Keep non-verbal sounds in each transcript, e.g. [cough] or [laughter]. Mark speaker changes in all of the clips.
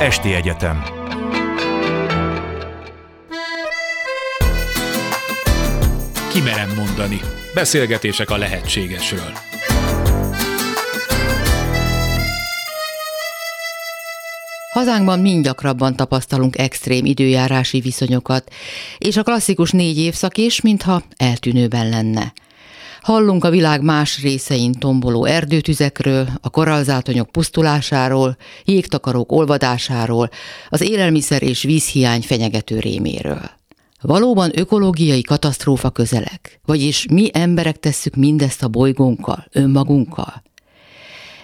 Speaker 1: Esti Egyetem
Speaker 2: Kimerem mondani. Beszélgetések a lehetségesről.
Speaker 3: Hazánkban mind gyakrabban tapasztalunk extrém időjárási viszonyokat, és a klasszikus négy évszak is, mintha eltűnőben lenne. Hallunk a világ más részein tomboló erdőtüzekről, a korallzátonyok pusztulásáról, jégtakarók olvadásáról, az élelmiszer és vízhiány fenyegető réméről. Valóban ökológiai katasztrófa közelek? Vagyis mi emberek tesszük mindezt a bolygónkkal, önmagunkkal?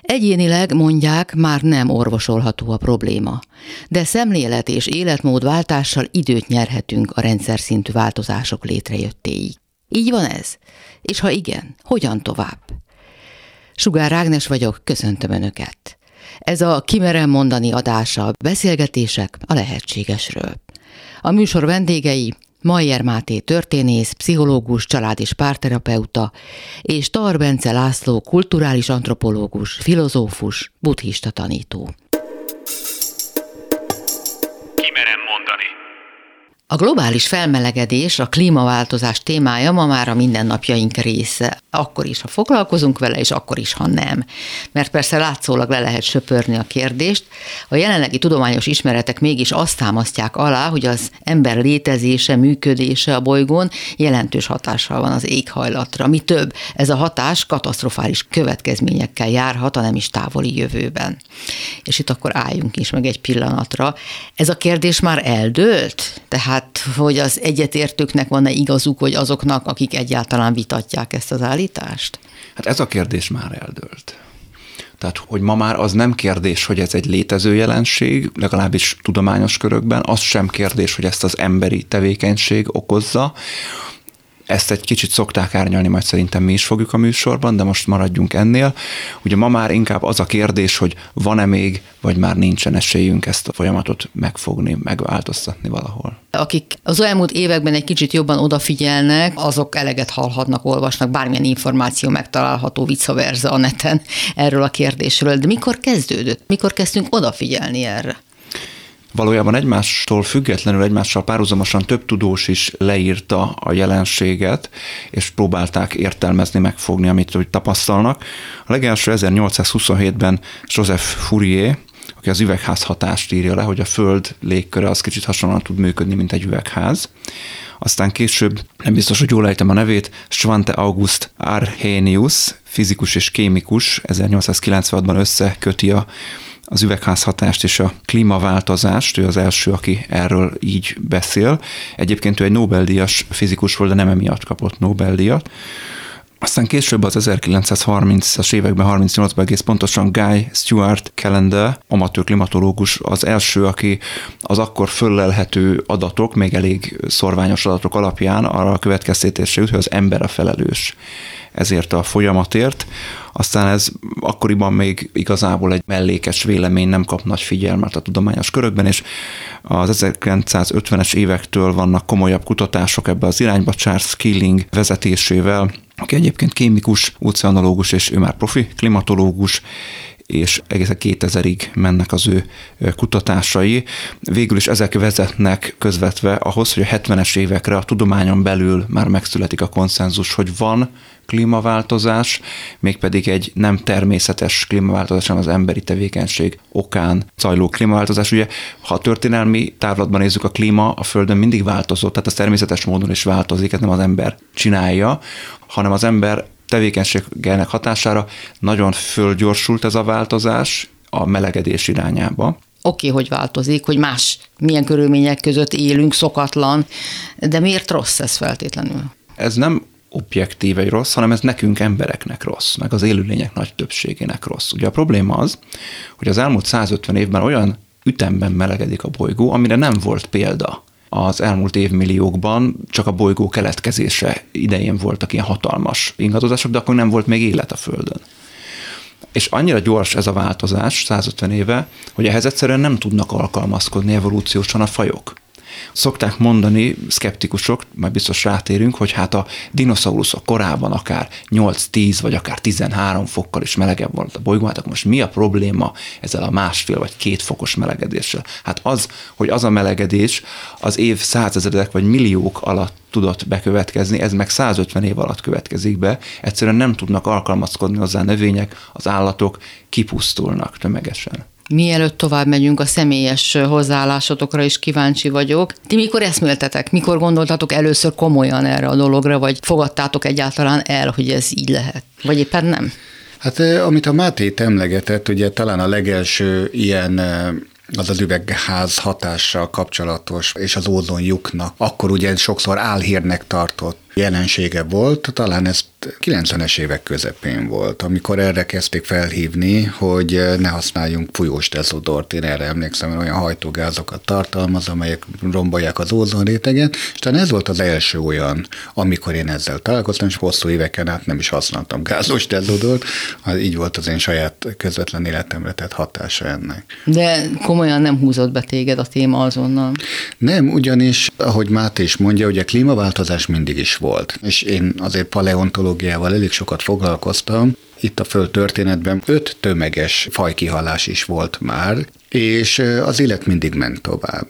Speaker 3: Egyénileg mondják, már nem orvosolható a probléma, de szemlélet és életmódváltással időt nyerhetünk a rendszer szintű változások létrejöttéig. Így van ez? És ha igen, hogyan tovább? Sugár Ágnes vagyok, köszöntöm Önöket. Ez a Kimerem mondani adása, beszélgetések a lehetségesről. A műsor vendégei Majer Máté történész, pszichológus, család- és párterapeuta, és Tar Bence László kulturális antropológus, filozófus, buddhista tanító. A globális felmelegedés, a klímaváltozás témája ma már a mindennapjaink része. Akkor is, ha foglalkozunk vele, és akkor is, ha nem. Mert persze látszólag le lehet söpörni a kérdést. A jelenlegi tudományos ismeretek mégis azt támasztják alá, hogy az ember létezése, működése a bolygón jelentős hatással van az éghajlatra. Mi több, ez a hatás katasztrofális következményekkel járhat a nem is távoli jövőben. És itt akkor álljunk is meg egy pillanatra. Ez a kérdés már eldőlt? Tehát tehát, hogy az egyetértőknek van-e igazuk, vagy azoknak, akik egyáltalán vitatják ezt az állítást?
Speaker 4: Hát ez a kérdés már eldőlt. Tehát, hogy ma már az nem kérdés, hogy ez egy létező jelenség, legalábbis tudományos körökben, az sem kérdés, hogy ezt az emberi tevékenység okozza, ezt egy kicsit szokták árnyalni, majd szerintem mi is fogjuk a műsorban, de most maradjunk ennél. Ugye ma már inkább az a kérdés, hogy van-e még, vagy már nincsen esélyünk ezt a folyamatot megfogni, megváltoztatni valahol.
Speaker 3: Akik az elmúlt években egy kicsit jobban odafigyelnek, azok eleget hallhatnak, olvasnak, bármilyen információ megtalálható vice versa a neten erről a kérdésről. De mikor kezdődött? Mikor kezdtünk odafigyelni erre?
Speaker 4: Valójában egymástól függetlenül, egymással párhuzamosan több tudós is leírta a jelenséget, és próbálták értelmezni, megfogni, amit úgy tapasztalnak. A legelső 1827-ben Joseph Fourier, aki az üvegház hatást írja le, hogy a Föld légköre az kicsit hasonlóan tud működni, mint egy üvegház. Aztán később, nem biztos, hogy jól ejtem a nevét, Svante August Arrhenius, fizikus és kémikus, 1896-ban összeköti a az üvegházhatást és a klímaváltozást, ő az első, aki erről így beszél. Egyébként ő egy Nobel-díjas fizikus volt, de nem emiatt kapott Nobel-díjat. Aztán később az 1930-as években, 38-ban egész pontosan Guy Stewart Calendar, amatőr klimatológus, az első, aki az akkor föllelhető adatok, még elég szorványos adatok alapján arra a következtetésre jut, hogy az ember a felelős ezért a folyamatért. Aztán ez akkoriban még igazából egy mellékes vélemény nem kap nagy figyelmet a tudományos körökben, és az 1950-es évektől vannak komolyabb kutatások ebbe az irányba, Charles Keeling vezetésével, aki egyébként kémikus, oceanológus, és ő már profi klimatológus, és egészen 2000-ig mennek az ő kutatásai. Végül is ezek vezetnek közvetve ahhoz, hogy a 70-es évekre a tudományon belül már megszületik a konszenzus, hogy van klímaváltozás, mégpedig egy nem természetes klímaváltozás, hanem az emberi tevékenység okán zajló klímaváltozás. Ugye, ha a történelmi távlatban nézzük, a klíma a Földön mindig változó, tehát az természetes módon is változik, ez nem az ember csinálja, hanem az ember tevékenységének hatására nagyon fölgyorsult ez a változás a melegedés irányába.
Speaker 3: Oké, okay, hogy változik, hogy más milyen körülmények között élünk, szokatlan, de miért rossz ez feltétlenül?
Speaker 4: Ez nem objektív egy rossz, hanem ez nekünk embereknek rossz, meg az élőlények nagy többségének rossz. Ugye a probléma az, hogy az elmúlt 150 évben olyan ütemben melegedik a bolygó, amire nem volt példa az elmúlt évmilliókban csak a bolygó keletkezése idején voltak ilyen hatalmas ingadozások, de akkor nem volt még élet a Földön. És annyira gyors ez a változás, 150 éve, hogy ehhez egyszerűen nem tudnak alkalmazkodni evolúciósan a fajok. Szokták mondani szkeptikusok, majd biztos rátérünk, hogy hát a dinoszauruszok korában akár 8-10 vagy akár 13 fokkal is melegebb volt a bolygó, hát akkor most mi a probléma ezzel a másfél vagy két fokos melegedéssel? Hát az, hogy az a melegedés az év százezredek vagy milliók alatt tudott bekövetkezni, ez meg 150 év alatt következik be, egyszerűen nem tudnak alkalmazkodni hozzá növények, az állatok kipusztulnak tömegesen.
Speaker 3: Mielőtt tovább megyünk a személyes hozzáállásotokra is kíváncsi vagyok. Ti mikor eszméltetek? Mikor gondoltatok először komolyan erre a dologra, vagy fogadtátok egyáltalán el, hogy ez így lehet? Vagy éppen nem?
Speaker 1: Hát amit a Máté emlegetett, ugye talán a legelső ilyen az az üvegház hatással kapcsolatos, és az ózonjuknak, akkor ugye sokszor álhírnek tartott jelensége volt, talán ez 90-es évek közepén volt, amikor erre kezdték felhívni, hogy ne használjunk fújós dezodort. Én erre emlékszem, hogy olyan hajtógázokat tartalmaz, amelyek rombolják az ózonréteget, és talán ez volt az első olyan, amikor én ezzel találkoztam, és hosszú éveken át nem is használtam gázos dezodort, így volt az én saját közvetlen életemre tett hatása ennek.
Speaker 3: De komolyan nem húzott be téged a téma azonnal?
Speaker 1: Nem, ugyanis, ahogy Máté is mondja, ugye a klímaváltozás mindig is volt. És én azért paleontológiával elég sokat foglalkoztam, itt a Föld történetben öt tömeges fajkihalás is volt már, és az élet mindig ment tovább.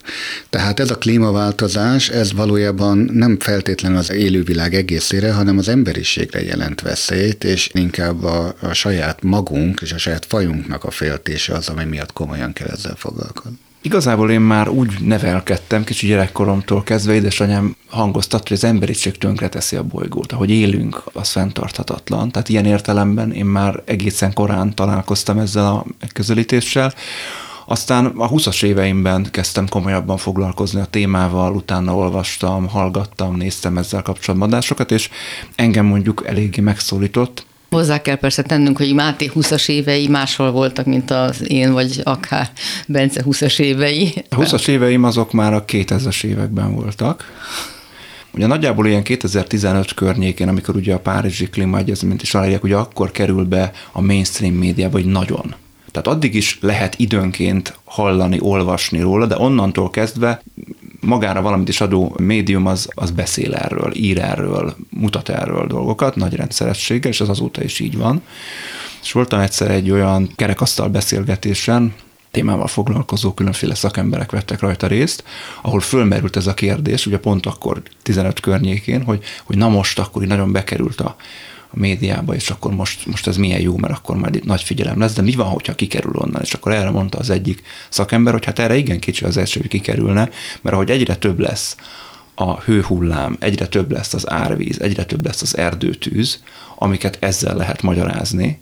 Speaker 1: Tehát ez a klímaváltozás, ez valójában nem feltétlenül az élővilág egészére, hanem az emberiségre jelent veszélyt, és inkább a, a saját magunk és a saját fajunknak a féltése az, ami miatt komolyan kell ezzel foglalkozni.
Speaker 4: Igazából én már úgy nevelkedtem, kicsi gyerekkoromtól kezdve édesanyám hangoztat, hogy az emberiség teszi a bolygót. Ahogy élünk, az fenntarthatatlan. Tehát ilyen értelemben én már egészen korán találkoztam ezzel a megközelítéssel. Aztán a 20-as éveimben kezdtem komolyabban foglalkozni a témával, utána olvastam, hallgattam, néztem ezzel kapcsolatban adásokat, és engem mondjuk eléggé megszólított,
Speaker 3: Hozzá kell persze tennünk, hogy Máté 20-as évei máshol voltak, mint az én, vagy akár Bence 20-as évei.
Speaker 4: A 20-as éveim azok már a 2000-es években voltak. Ugye nagyjából ilyen 2015 környékén, amikor ugye a Párizsi Klímaegyezményt is aláírják, ugye akkor kerül be a mainstream média, vagy nagyon. Tehát addig is lehet időnként hallani, olvasni róla, de onnantól kezdve magára valamit is adó médium az, az beszél erről, ír erről, mutat erről dolgokat nagy rendszerességgel, és az azóta is így van. És voltam egyszer egy olyan kerekasztal beszélgetésen, témával foglalkozó különféle szakemberek vettek rajta részt, ahol fölmerült ez a kérdés, ugye pont akkor 15 környékén, hogy, hogy na most akkor így nagyon bekerült a, a médiába, és akkor most, most ez milyen jó, mert akkor majd nagy figyelem lesz, de mi van, hogyha kikerül onnan? És akkor erre mondta az egyik szakember, hogy hát erre igen kicsi az esély, hogy kikerülne, mert ahogy egyre több lesz a hőhullám, egyre több lesz az árvíz, egyre több lesz az erdőtűz, amiket ezzel lehet magyarázni,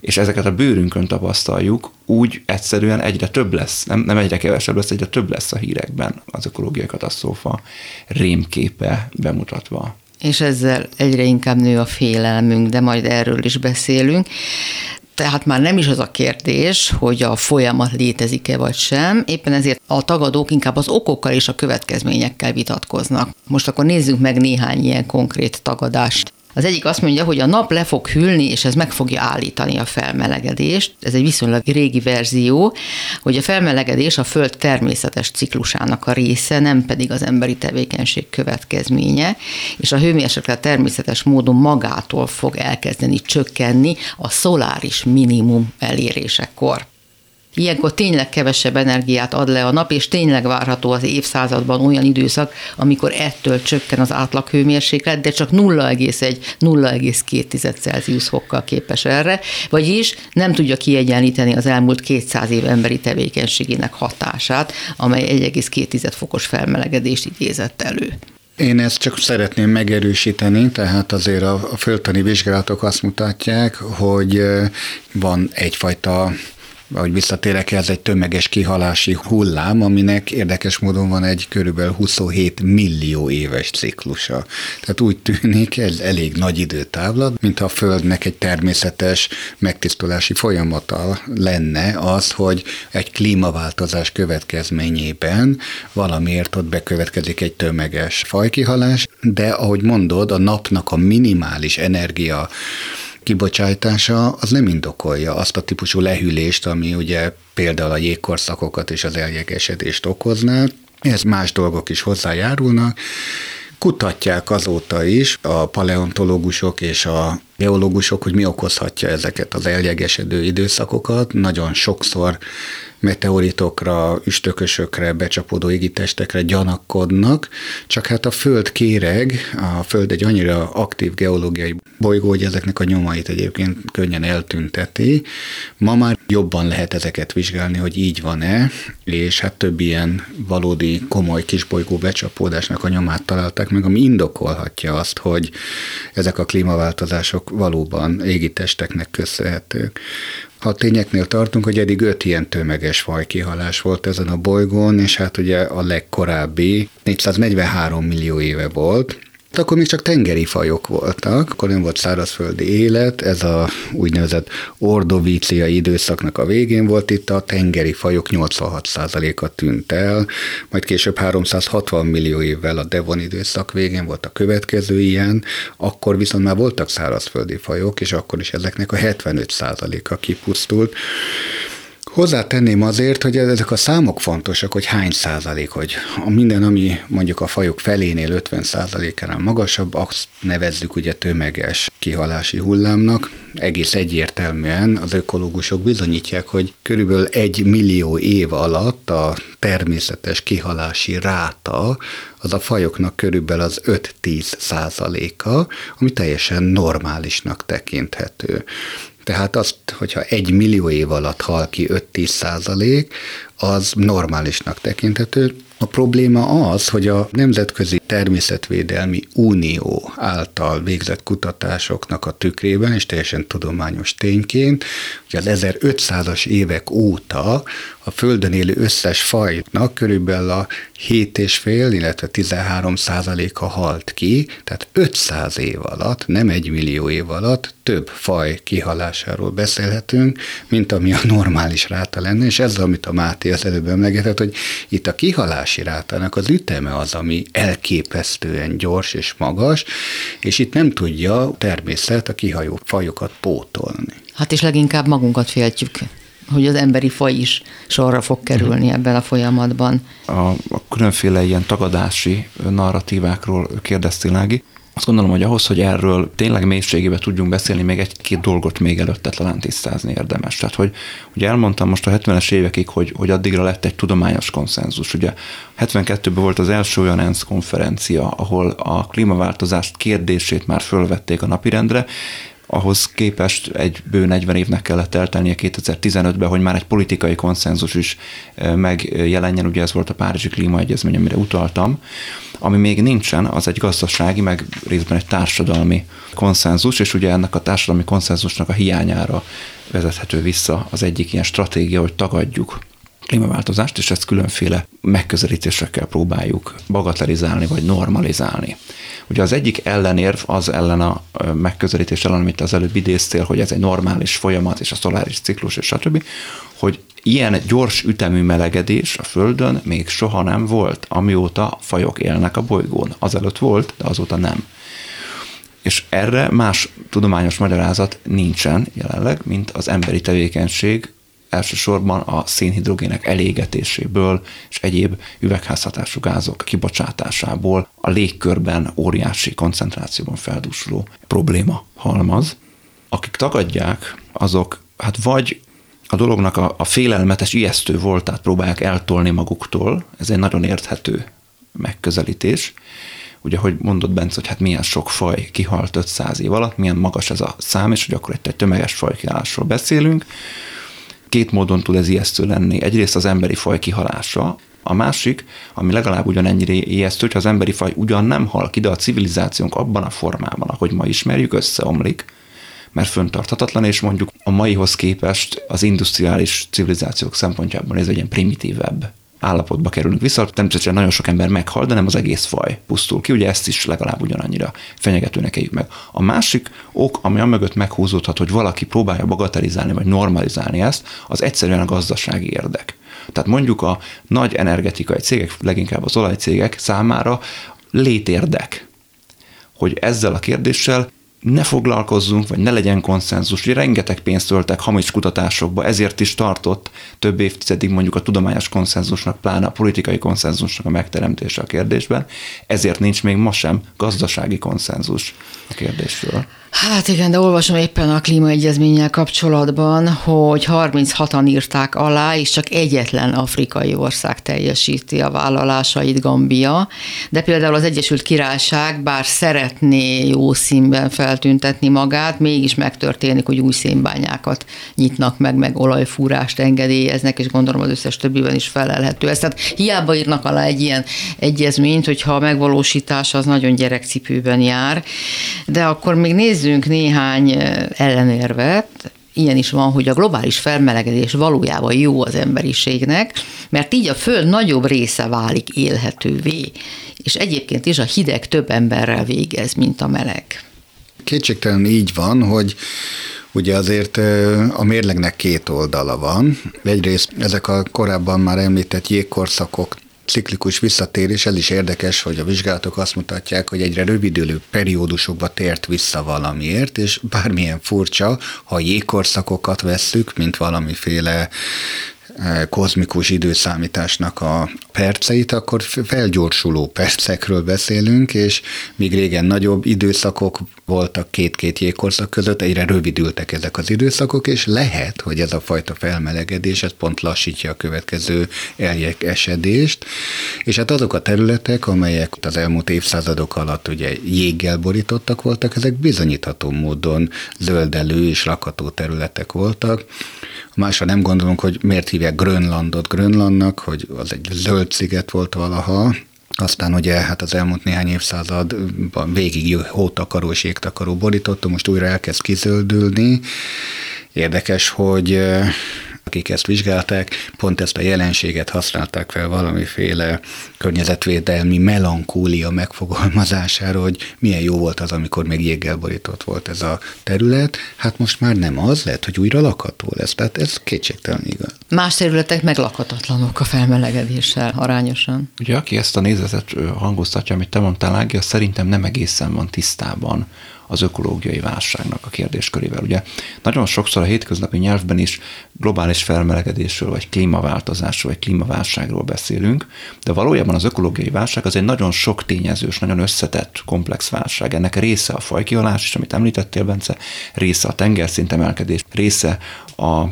Speaker 4: és ezeket a bőrünkön tapasztaljuk, úgy egyszerűen egyre több lesz, nem, nem egyre kevesebb lesz, egyre több lesz a hírekben. Az ökológiai katasztrófa rémképe bemutatva
Speaker 3: és ezzel egyre inkább nő a félelmünk, de majd erről is beszélünk. Tehát már nem is az a kérdés, hogy a folyamat létezik-e vagy sem, éppen ezért a tagadók inkább az okokkal és a következményekkel vitatkoznak. Most akkor nézzük meg néhány ilyen konkrét tagadást. Az egyik azt mondja, hogy a nap le fog hűlni, és ez meg fogja állítani a felmelegedést. Ez egy viszonylag régi verzió, hogy a felmelegedés a Föld természetes ciklusának a része, nem pedig az emberi tevékenység következménye, és a hőmérséklet természetes módon magától fog elkezdeni csökkenni a szoláris minimum elérésekor. Ilyenkor tényleg kevesebb energiát ad le a nap, és tényleg várható az évszázadban olyan időszak, amikor ettől csökken az átlag hőmérséklet, de csak 0,1-0,2 Celsius fokkal képes erre, vagyis nem tudja kiegyenlíteni az elmúlt 200 év emberi tevékenységének hatását, amely 1,2 fokos felmelegedést idézett elő.
Speaker 1: Én ezt csak szeretném megerősíteni, tehát azért a, a földtani vizsgálatok azt mutatják, hogy van egyfajta ahogy visszatérek, ez egy tömeges kihalási hullám, aminek érdekes módon van egy körülbelül 27 millió éves ciklusa. Tehát úgy tűnik, ez elég nagy időtávlat, mintha a Földnek egy természetes megtisztulási folyamata lenne az, hogy egy klímaváltozás következményében valamiért ott bekövetkezik egy tömeges fajkihalás, de ahogy mondod, a napnak a minimális energia kibocsátása az nem indokolja azt a típusú lehűlést, ami ugye például a jégkorszakokat és az eljegesedést okozná, Ez más dolgok is hozzájárulnak. Kutatják azóta is a paleontológusok és a geológusok, hogy mi okozhatja ezeket az eljegesedő időszakokat. Nagyon sokszor meteoritokra, üstökösökre, becsapódó égitestekre gyanakodnak, csak hát a Föld kéreg, a Föld egy annyira aktív geológiai bolygó, hogy ezeknek a nyomait egyébként könnyen eltünteti. Ma már jobban lehet ezeket vizsgálni, hogy így van-e, és hát több ilyen valódi komoly kisbolygó becsapódásnak a nyomát találták meg, ami indokolhatja azt, hogy ezek a klímaváltozások valóban égitesteknek köszönhetők. Ha a tényeknél tartunk, hogy eddig öt ilyen tömeges fajkihalás volt ezen a bolygón, és hát ugye a legkorábbi 443 millió éve volt, akkor még csak tengeri fajok voltak, akkor nem volt szárazföldi élet, ez a úgynevezett ordovíciai időszaknak a végén volt itt, a tengeri fajok 86%-a tűnt el, majd később 360 millió évvel a Devon időszak végén volt a következő ilyen, akkor viszont már voltak szárazföldi fajok, és akkor is ezeknek a 75%-a kipusztult. Hozzátenném azért, hogy ezek a számok fontosak, hogy hány százalék, hogy a minden, ami mondjuk a fajok felénél 50 százalékánál magasabb, azt nevezzük ugye tömeges kihalási hullámnak. Egész egyértelműen az ökológusok bizonyítják, hogy körülbelül egy millió év alatt a természetes kihalási ráta az a fajoknak körülbelül az 5-10 százaléka, ami teljesen normálisnak tekinthető. Tehát azt, hogyha egy millió év alatt hal ki 5-10 százalék, az normálisnak tekinthető. A probléma az, hogy a Nemzetközi Természetvédelmi Unió által végzett kutatásoknak a tükrében, és teljesen tudományos tényként, hogy az 1500-as évek óta a Földön élő összes fajnak körülbelül a 7,5, illetve 13 százaléka halt ki, tehát 500 év alatt, nem egy millió év alatt több faj kihalásáról beszélhetünk, mint ami a normális ráta lenne, és ez, amit a Máté az előbb emlegetett, hogy itt a kihalási rátának az üteme az, ami elképesztően gyors és magas, és itt nem tudja természet a kihajó fajokat pótolni.
Speaker 3: Hát és leginkább magunkat féltjük hogy az emberi faj is sorra fog kerülni ebben a folyamatban.
Speaker 4: A, a különféle ilyen tagadási narratívákról kérdeztél, Ági. Azt gondolom, hogy ahhoz, hogy erről tényleg mélységében tudjunk beszélni, még egy-két dolgot még előtte talán tisztázni érdemes. Tehát, hogy ugye elmondtam most a 70-es évekig, hogy, hogy addigra lett egy tudományos konszenzus. Ugye 72-ben volt az első olyan ENSZ konferencia, ahol a klímaváltozást kérdését már fölvették a napirendre, ahhoz képest egy bő 40 évnek kellett eltelnie 2015-ben, hogy már egy politikai konszenzus is megjelenjen, ugye ez volt a Párizsi Klímaegyezmény, amire utaltam. Ami még nincsen, az egy gazdasági, meg részben egy társadalmi konszenzus, és ugye ennek a társadalmi konszenzusnak a hiányára vezethető vissza az egyik ilyen stratégia, hogy tagadjuk klímaváltozást, és ezt különféle megközelítésekkel próbáljuk bagatelizálni vagy normalizálni. Ugye az egyik ellenérv az ellen a megközelítés ellen, amit az előbb idéztél, hogy ez egy normális folyamat, és a szoláris ciklus, és stb., hogy ilyen gyors ütemű melegedés a Földön még soha nem volt, amióta fajok élnek a bolygón. Azelőtt volt, de azóta nem. És erre más tudományos magyarázat nincsen jelenleg, mint az emberi tevékenység elsősorban a szénhidrogének elégetéséből és egyéb üvegházhatású gázok kibocsátásából a légkörben óriási koncentrációban feldúsuló probléma halmaz. Akik tagadják, azok hát vagy a dolognak a, a félelmetes, ijesztő voltát próbálják eltolni maguktól, ez egy nagyon érthető megközelítés. Ugye, hogy mondott Bence, hogy hát milyen sok faj kihalt 500 év alatt, milyen magas ez a szám, és hogy akkor itt egy tömeges fajkihalásról beszélünk, két módon tud ez ijesztő lenni. Egyrészt az emberi faj kihalása, a másik, ami legalább ugyanennyire ijesztő, hogy az emberi faj ugyan nem hal ki, de a civilizációnk abban a formában, ahogy ma ismerjük, összeomlik, mert föntarthatatlan, és mondjuk a maihoz képest az industriális civilizációk szempontjából ez egy ilyen primitívebb állapotba kerülünk vissza. Természetesen nagyon sok ember meghal, de nem az egész faj pusztul ki, ugye ezt is legalább ugyanannyira fenyegetőnek éljük meg. A másik ok, ami mögött meghúzódhat, hogy valaki próbálja bagatelizálni vagy normalizálni ezt, az egyszerűen a gazdasági érdek. Tehát mondjuk a nagy energetikai cégek, leginkább az olajcégek számára létérdek, hogy ezzel a kérdéssel ne foglalkozzunk, vagy ne legyen konszenzus. Ugye rengeteg pénzt töltek hamis kutatásokba, ezért is tartott több évtizedig mondjuk a tudományos konszenzusnak, pláne a politikai konszenzusnak a megteremtése a kérdésben, ezért nincs még ma sem gazdasági konszenzus a kérdésről.
Speaker 3: Hát igen, de olvasom éppen a klímaegyezménnyel kapcsolatban, hogy 36-an írták alá, és csak egyetlen afrikai ország teljesíti a vállalásait, Gambia, de például az Egyesült Királyság, bár szeretné jó színben feltüntetni magát, mégis megtörténik, hogy új szénbányákat nyitnak meg, meg olajfúrást engedélyeznek, és gondolom az összes többiben is felelhető ez. Tehát hiába írnak alá egy ilyen egyezményt, hogyha a megvalósítás az nagyon gyerekcipőben jár, de akkor még nézzük nézzünk néhány ellenérvet, ilyen is van, hogy a globális felmelegedés valójában jó az emberiségnek, mert így a Föld nagyobb része válik élhetővé, és egyébként is a hideg több emberrel végez, mint a meleg.
Speaker 1: Kétségtelen így van, hogy Ugye azért a mérlegnek két oldala van. Egyrészt ezek a korábban már említett jégkorszakok ciklikus visszatérés, ez is érdekes, hogy a vizsgálatok azt mutatják, hogy egyre rövidülő periódusokba tért vissza valamiért, és bármilyen furcsa, ha jégkorszakokat vesszük, mint valamiféle kozmikus időszámításnak a perceit, akkor felgyorsuló percekről beszélünk, és míg régen nagyobb időszakok voltak két-két jégkorszak között, egyre rövidültek ezek az időszakok, és lehet, hogy ez a fajta felmelegedés, ez pont lassítja a következő eljek esedést, és hát azok a területek, amelyek az elmúlt évszázadok alatt ugye jéggel borítottak voltak, ezek bizonyítható módon zöldelő és lakható területek voltak, Másra nem gondolunk, hogy miért hívják Grönlandot Grönlandnak, hogy az egy zöld sziget volt valaha, aztán ugye hát az elmúlt néhány évszázadban végig hótakaró és jégtakaró borította, most újra elkezd kizöldülni. Érdekes, hogy akik ezt vizsgálták, pont ezt a jelenséget használták fel valamiféle környezetvédelmi melankólia megfogalmazására, hogy milyen jó volt az, amikor még jéggel borított volt ez a terület. Hát most már nem az, lehet, hogy újra lakható lesz. Tehát ez kétségtelen igaz.
Speaker 3: Más területek meg lakhatatlanok a felmelegedéssel arányosan.
Speaker 4: Ugye aki ezt a nézetet hangoztatja, amit te mondtál, Ági, szerintem nem egészen van tisztában az ökológiai válságnak a kérdéskörével. Ugye nagyon sokszor a hétköznapi nyelvben is globális felmelegedésről, vagy klímaváltozásról, vagy klímaválságról beszélünk, de valójában az ökológiai válság az egy nagyon sok tényezős, nagyon összetett, komplex válság. Ennek része a fajkihalás is, amit említettél, Bence, része a tengerszint emelkedés, része a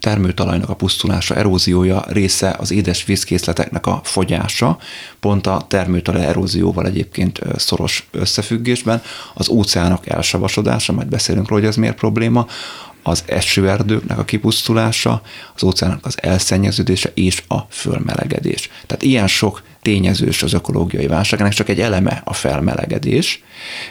Speaker 4: termőtalajnak a pusztulása, eróziója része az édes vízkészleteknek a fogyása, pont a termőtalaj erózióval egyébként szoros összefüggésben, az óceánok elsavasodása, majd beszélünk róla, hogy ez miért probléma, az esőerdőknek a kipusztulása, az óceánok az elszennyeződése és a fölmelegedés. Tehát ilyen sok tényezős az ökológiai válság, ennek csak egy eleme a felmelegedés.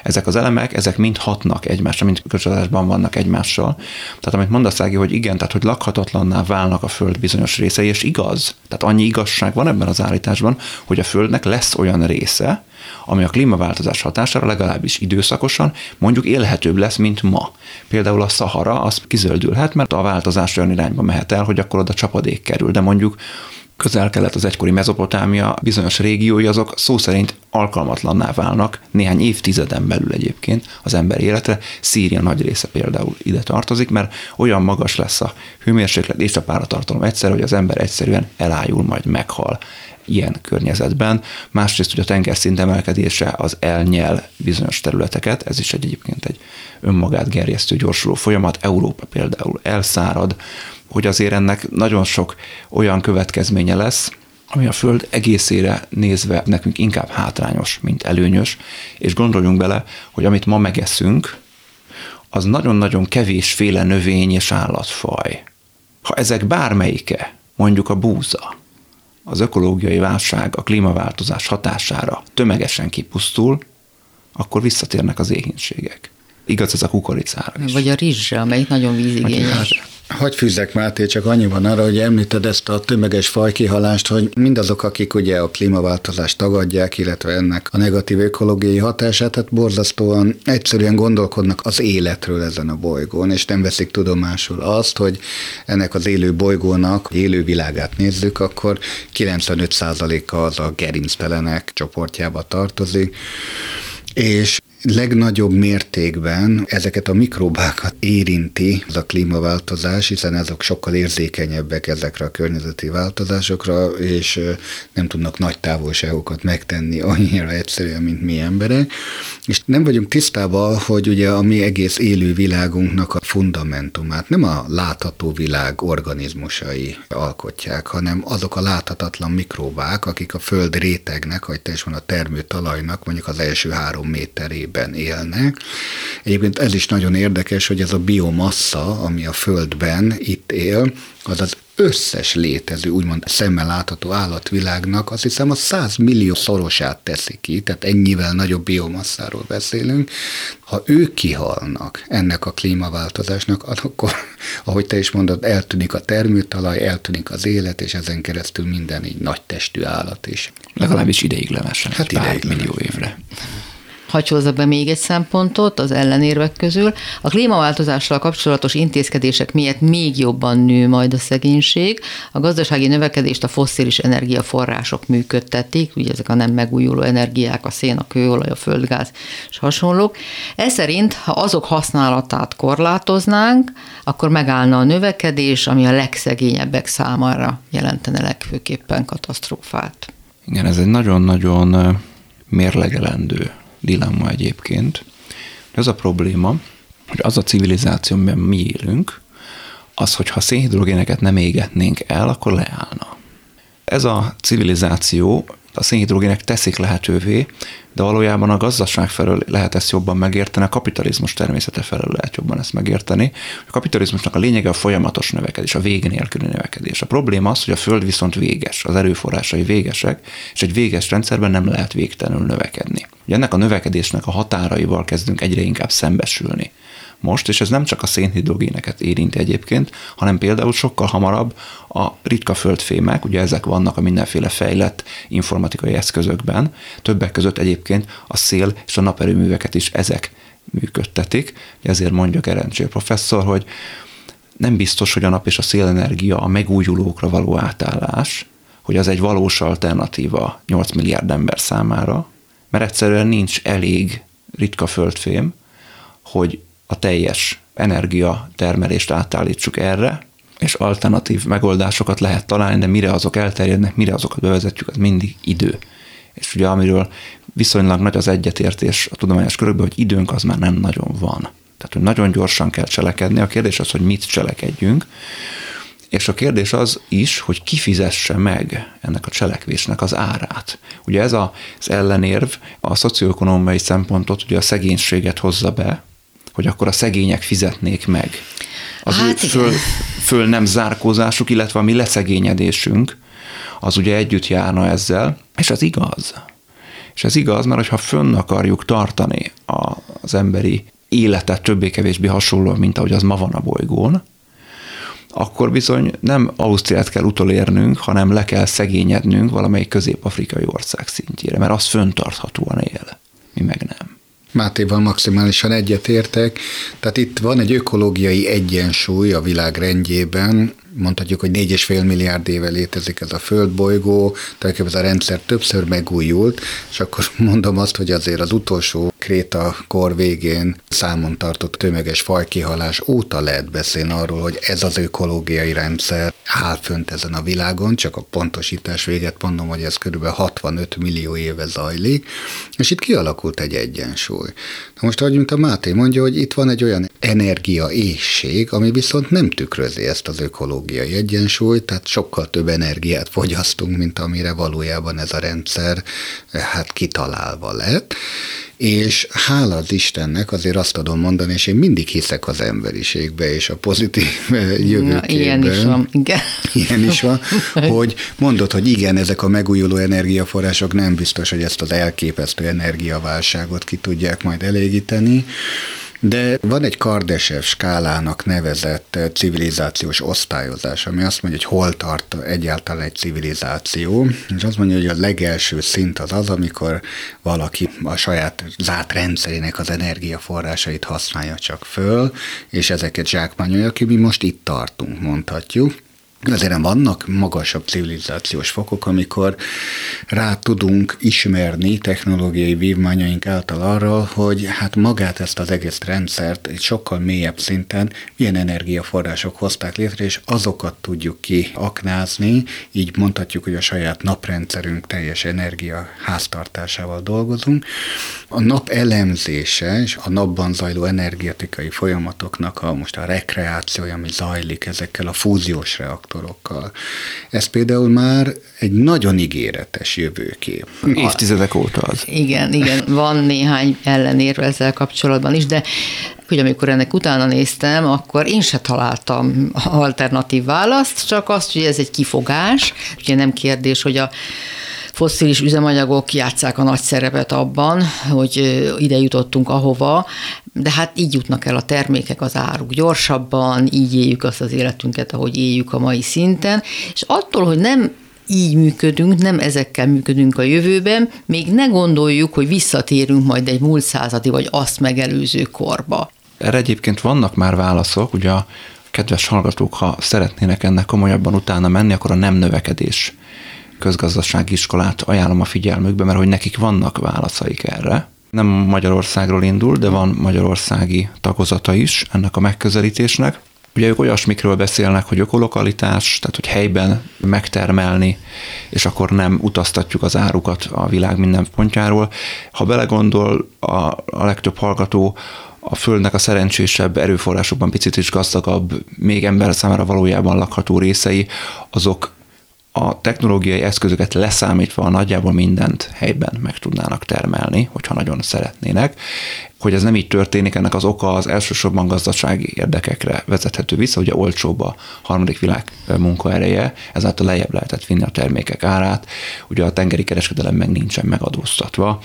Speaker 4: Ezek az elemek, ezek mind hatnak egymásra, mind köcsölatásban vannak egymással. Tehát amit mondasz, Ági, hogy igen, tehát hogy lakhatatlanná válnak a Föld bizonyos részei, és igaz. Tehát annyi igazság van ebben az állításban, hogy a Földnek lesz olyan része, ami a klímaváltozás hatására legalábbis időszakosan mondjuk élhetőbb lesz, mint ma. Például a Szahara az kizöldülhet, mert a változás olyan irányba mehet el, hogy akkor oda csapadék kerül, de mondjuk közel-kelet, az egykori Mezopotámia bizonyos régiói azok szó szerint alkalmatlanná válnak néhány évtizeden belül egyébként az ember életre. Szíria nagy része például ide tartozik, mert olyan magas lesz a hőmérséklet és a páratartalom egyszer, hogy az ember egyszerűen elájul, majd meghal ilyen környezetben. Másrészt ugye a tengerszint emelkedése az elnyel bizonyos területeket, ez is egy, egyébként egy önmagát gerjesztő gyorsuló folyamat. Európa például elszárad, hogy azért ennek nagyon sok olyan következménye lesz, ami a Föld egészére nézve nekünk inkább hátrányos, mint előnyös, és gondoljunk bele, hogy amit ma megeszünk, az nagyon-nagyon kevésféle növény és állatfaj. Ha ezek bármelyike, mondjuk a búza, az ökológiai válság, a klímaváltozás hatására tömegesen kipusztul, akkor visszatérnek az éhínségek. Igaz ez a kukoricára is.
Speaker 3: Vagy a rizsre, amelyik nagyon vízigényes.
Speaker 1: Hogy fűzzek Máté, csak annyiban arra, hogy említed ezt a tömeges fajkihalást, hogy mindazok, akik ugye a klímaváltozást tagadják, illetve ennek a negatív ökológiai hatását, hát borzasztóan egyszerűen gondolkodnak az életről ezen a bolygón, és nem veszik tudomásul azt, hogy ennek az élő bolygónak, élő világát nézzük, akkor 95%-a az a gerinctelenek csoportjába tartozik, és legnagyobb mértékben ezeket a mikrobákat érinti az a klímaváltozás, hiszen azok sokkal érzékenyebbek ezekre a környezeti változásokra, és nem tudnak nagy távolságokat megtenni annyira egyszerűen, mint mi emberek. És nem vagyunk tisztában, hogy ugye a mi egész élő világunknak a fundamentumát nem a látható világ organizmusai alkotják, hanem azok a láthatatlan mikrobák, akik a föld rétegnek, vagy teljesen a termőtalajnak mondjuk az első három méterében élnek. Egyébként ez is nagyon érdekes, hogy ez a biomassa, ami a Földben itt él, az az összes létező, úgymond szemmel látható állatvilágnak azt hiszem a 100 millió szorosát teszi ki, tehát ennyivel nagyobb biomasszáról beszélünk. Ha ők kihalnak ennek a klímaváltozásnak, akkor, ahogy te is mondod, eltűnik a termőtalaj, eltűnik az élet, és ezen keresztül minden így nagy testű állat is.
Speaker 4: Legalábbis ideiglenesen, hát pár millió évre
Speaker 3: hagyj be még egy szempontot az ellenérvek közül. A klímaváltozással kapcsolatos intézkedések miatt még jobban nő majd a szegénység. A gazdasági növekedést a fosszilis energiaforrások működtetik, ugye ezek a nem megújuló energiák, a szén, a kőolaj, a földgáz és hasonlók. Ez szerint, ha azok használatát korlátoznánk, akkor megállna a növekedés, ami a legszegényebbek számára jelentene legfőképpen katasztrófát.
Speaker 4: Igen, ez egy nagyon-nagyon mérlegelendő dilemma egyébként. Az a probléma, hogy az a civilizáció, amiben mi élünk, az, hogy ha szénhidrogéneket nem égetnénk el, akkor leállna. Ez a civilizáció a szénhidrogének teszik lehetővé, de valójában a gazdaság felől lehet ezt jobban megérteni, a kapitalizmus természete felől lehet jobban ezt megérteni. A kapitalizmusnak a lényege a folyamatos növekedés, a vég nélküli növekedés. A probléma az, hogy a föld viszont véges, az erőforrásai végesek, és egy véges rendszerben nem lehet végtelenül növekedni. Ugye ennek a növekedésnek a határaival kezdünk egyre inkább szembesülni most, és ez nem csak a szénhidrogéneket érinti egyébként, hanem például sokkal hamarabb a ritka földfémek, ugye ezek vannak a mindenféle fejlett informatikai eszközökben, többek között egyébként a szél és a naperőműveket is ezek működtetik. Ezért mondja Gerencsér professzor, hogy nem biztos, hogy a nap és a szélenergia a megújulókra való átállás, hogy az egy valós alternatíva 8 milliárd ember számára, mert egyszerűen nincs elég ritka földfém, hogy a teljes energiatermelést átállítsuk erre, és alternatív megoldásokat lehet találni, de mire azok elterjednek, mire azokat bevezetjük, az mindig idő. És ugye amiről viszonylag nagy az egyetértés a tudományos körökben, hogy időnk az már nem nagyon van. Tehát, hogy nagyon gyorsan kell cselekedni. A kérdés az, hogy mit cselekedjünk. És a kérdés az is, hogy ki fizesse meg ennek a cselekvésnek az árát. Ugye ez az ellenérv a szocioekonomiai szempontot, ugye a szegénységet hozza be, hogy akkor a szegények fizetnék meg az hát ő föl, föl nem zárkózásuk, illetve a mi leszegényedésünk, az ugye együtt járna ezzel, és az igaz. És ez igaz, mert ha fönn akarjuk tartani az emberi életet többé-kevésbé hasonlóan, mint ahogy az ma van a bolygón, akkor bizony nem Ausztriát kell utolérnünk, hanem le kell szegényednünk valamelyik közép-afrikai ország szintjére, mert az föntarthatóan él, mi meg nem.
Speaker 1: Mátéval maximálisan egyetértek. Tehát itt van egy ökológiai egyensúly a világ rendjében, mondhatjuk, hogy 4,5 milliárd éve létezik ez a földbolygó, tehát ez a rendszer többször megújult, és akkor [laughs] mondom azt, hogy azért az utolsó Kréta kor végén számon tartott tömeges fajkihalás óta lehet beszélni arról, hogy ez az ökológiai rendszer áll fönt ezen a világon, csak a pontosítás véget mondom, hogy ez kb. 65 millió éve zajlik, és itt kialakult egy egyensúly. Na most, ahogy mint a Máté mondja, hogy itt van egy olyan energiaészség, ami viszont nem tükrözi ezt az ökológiai egyensúlyt, tehát sokkal több energiát fogyasztunk, mint amire valójában ez a rendszer hát kitalálva lett és hála az Istennek azért azt tudom mondani, és én mindig hiszek az emberiségbe és a pozitív jövőképbe.
Speaker 3: ilyen is van, igen.
Speaker 1: Ilyen is van, hogy mondod, hogy igen, ezek a megújuló energiaforrások nem biztos, hogy ezt az elképesztő energiaválságot ki tudják majd elégíteni, de van egy Kardesev skálának nevezett eh, civilizációs osztályozás, ami azt mondja, hogy hol tart egyáltalán egy civilizáció, és azt mondja, hogy a legelső szint az az, amikor valaki a saját zárt rendszerének az energiaforrásait használja csak föl, és ezeket zsákmányolja ki, mi most itt tartunk, mondhatjuk. Azért vannak magasabb civilizációs fokok, amikor rá tudunk ismerni technológiai vívmányaink által arra, hogy hát magát ezt az egész rendszert egy sokkal mélyebb szinten milyen energiaforrások hozták létre, és azokat tudjuk kiaknázni, így mondhatjuk, hogy a saját naprendszerünk teljes energia háztartásával dolgozunk. A nap elemzése és a napban zajló energetikai folyamatoknak a most a rekreációja, ami zajlik ezekkel a fúziós reaktorokkal, reaktorokkal. Ez például már egy nagyon ígéretes jövőkép.
Speaker 4: Évtizedek óta az.
Speaker 3: Igen, igen, van néhány ellenérve ezzel kapcsolatban is, de hogy amikor ennek utána néztem, akkor én se találtam alternatív választ, csak azt, hogy ez egy kifogás. Ugye nem kérdés, hogy a fosszilis üzemanyagok játszák a nagy szerepet abban, hogy ide jutottunk ahova, de hát így jutnak el a termékek, az áruk gyorsabban, így éljük azt az életünket, ahogy éljük a mai szinten, és attól, hogy nem így működünk, nem ezekkel működünk a jövőben, még ne gondoljuk, hogy visszatérünk majd egy múlt századi vagy azt megelőző korba.
Speaker 4: Erre egyébként vannak már válaszok, ugye a kedves hallgatók, ha szeretnének ennek komolyabban utána menni, akkor a nem növekedés közgazdasági iskolát ajánlom a figyelmükbe, mert hogy nekik vannak válaszaik erre. Nem Magyarországról indul, de van magyarországi tagozata is ennek a megközelítésnek. Ugye ők olyasmikről beszélnek, hogy ökolokalitás, tehát hogy helyben megtermelni, és akkor nem utaztatjuk az árukat a világ minden pontjáról. Ha belegondol a, a legtöbb hallgató, a Földnek a szerencsésebb erőforrásokban picit is gazdagabb, még ember számára valójában lakható részei, azok a technológiai eszközöket leszámítva nagyjából mindent helyben meg tudnának termelni, hogyha nagyon szeretnének. Hogy ez nem így történik, ennek az oka az elsősorban gazdasági érdekekre vezethető vissza, ugye olcsóbb a harmadik világ munkaereje, ezáltal lejjebb lehetett vinni a termékek árát, ugye a tengeri kereskedelem meg nincsen megadóztatva,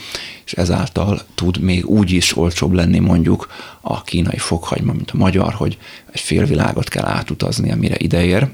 Speaker 4: és ezáltal tud még úgy is olcsóbb lenni mondjuk a kínai fokhagyma, mint a magyar, hogy egy fél világot kell átutazni, amire ideér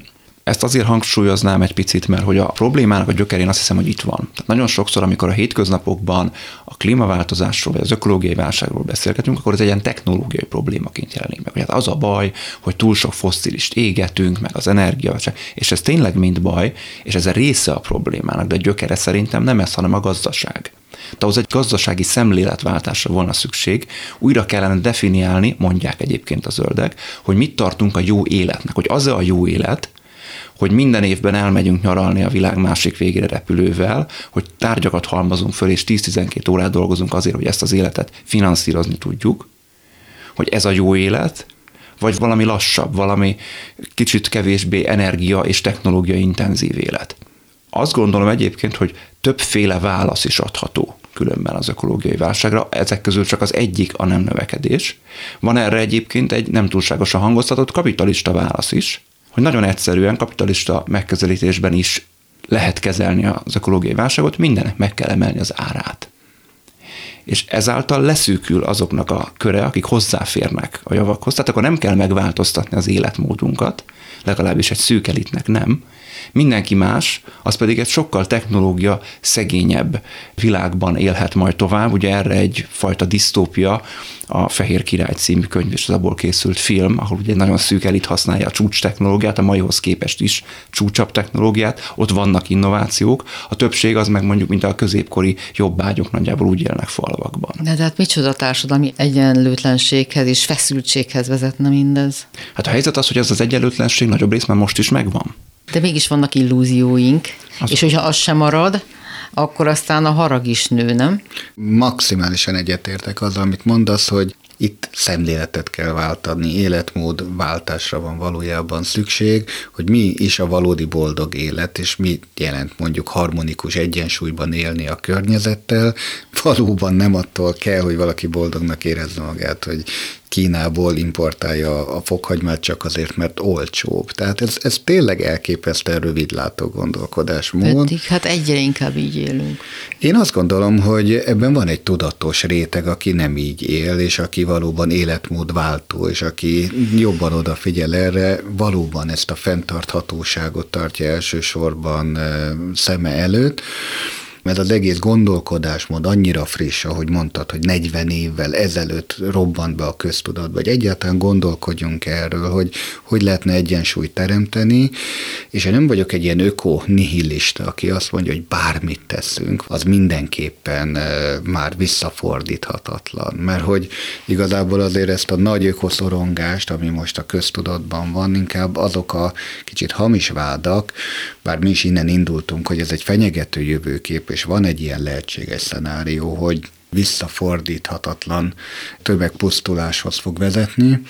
Speaker 4: ezt azért hangsúlyoznám egy picit, mert hogy a problémának a gyökerén azt hiszem, hogy itt van. Tehát nagyon sokszor, amikor a hétköznapokban a klímaváltozásról vagy az ökológiai válságról beszélgetünk, akkor ez egy ilyen technológiai problémaként jelenik meg. Hát az a baj, hogy túl sok fosszilist égetünk, meg az energia, és ez tényleg mind baj, és ez a része a problémának, de a gyökere szerintem nem ez, hanem a gazdaság. Tehát ahhoz egy gazdasági szemléletváltásra volna szükség, újra kellene definiálni, mondják egyébként a zöldek, hogy mit tartunk a jó életnek, hogy az a jó élet, hogy minden évben elmegyünk nyaralni a világ másik végére repülővel, hogy tárgyakat halmazunk föl, és 10-12 órát dolgozunk azért, hogy ezt az életet finanszírozni tudjuk, hogy ez a jó élet, vagy valami lassabb, valami kicsit kevésbé energia és technológia intenzív élet. Azt gondolom egyébként, hogy többféle válasz is adható különben az ökológiai válságra. Ezek közül csak az egyik a nem növekedés. Van erre egyébként egy nem túlságosan hangoztatott kapitalista válasz is, hogy nagyon egyszerűen kapitalista megközelítésben is lehet kezelni az ökológiai válságot, mindennek meg kell emelni az árát. És ezáltal leszűkül azoknak a köre, akik hozzáférnek a javakhoz. Tehát akkor nem kell megváltoztatni az életmódunkat, legalábbis egy szűk elitnek nem, Mindenki más, az pedig egy sokkal technológia szegényebb világban élhet majd tovább. Ugye erre egy fajta disztópia, a Fehér Király című könyv és az abból készült film, ahol ugye nagyon szűk elit használja a csúcs technológiát, a maihoz képest is csúcsabb technológiát, ott vannak innovációk, a többség az meg mondjuk, mint a középkori jobbágyok nagyjából úgy élnek falvakban.
Speaker 3: De tehát micsoda társadalmi egyenlőtlenséghez és feszültséghez vezetne mindez?
Speaker 4: Hát a helyzet az, hogy ez az egyenlőtlenség nagyobb rész már most is megvan.
Speaker 3: De mégis vannak illúzióink, az és hogyha az sem marad, akkor aztán a harag is nő, nem?
Speaker 1: Maximálisan egyetértek az, amit mondasz, hogy itt szemléletet kell váltani, életmód váltásra van valójában szükség, hogy mi is a valódi boldog élet, és mi jelent mondjuk harmonikus egyensúlyban élni a környezettel. Valóban nem attól kell, hogy valaki boldognak érezze magát, hogy Kínából importálja a fokhagymát csak azért, mert olcsóbb. Tehát ez, ez tényleg elképesztően rövidlátó gondolkodásmód.
Speaker 3: Pedig hát egyre inkább így élünk.
Speaker 1: Én azt gondolom, hogy ebben van egy tudatos réteg, aki nem így él, és aki valóban életmódváltó, és aki jobban odafigyel erre, valóban ezt a fenntarthatóságot tartja elsősorban szeme előtt. Mert az egész gondolkodásmód annyira friss, ahogy mondtad, hogy 40 évvel ezelőtt robbant be a köztudatba, vagy egyáltalán gondolkodjunk erről, hogy hogy lehetne egyensúlyt teremteni, és én nem vagyok egy ilyen öko-nihilista, aki azt mondja, hogy bármit teszünk, az mindenképpen már visszafordíthatatlan, mert hogy igazából azért ezt a nagy ökoszorongást, ami most a köztudatban van, inkább azok a kicsit hamis vádak, bár mi is innen indultunk, hogy ez egy fenyegető jövőkép, és van egy ilyen lehetséges szenárió, hogy visszafordíthatatlan tömegpusztuláshoz fog vezetni,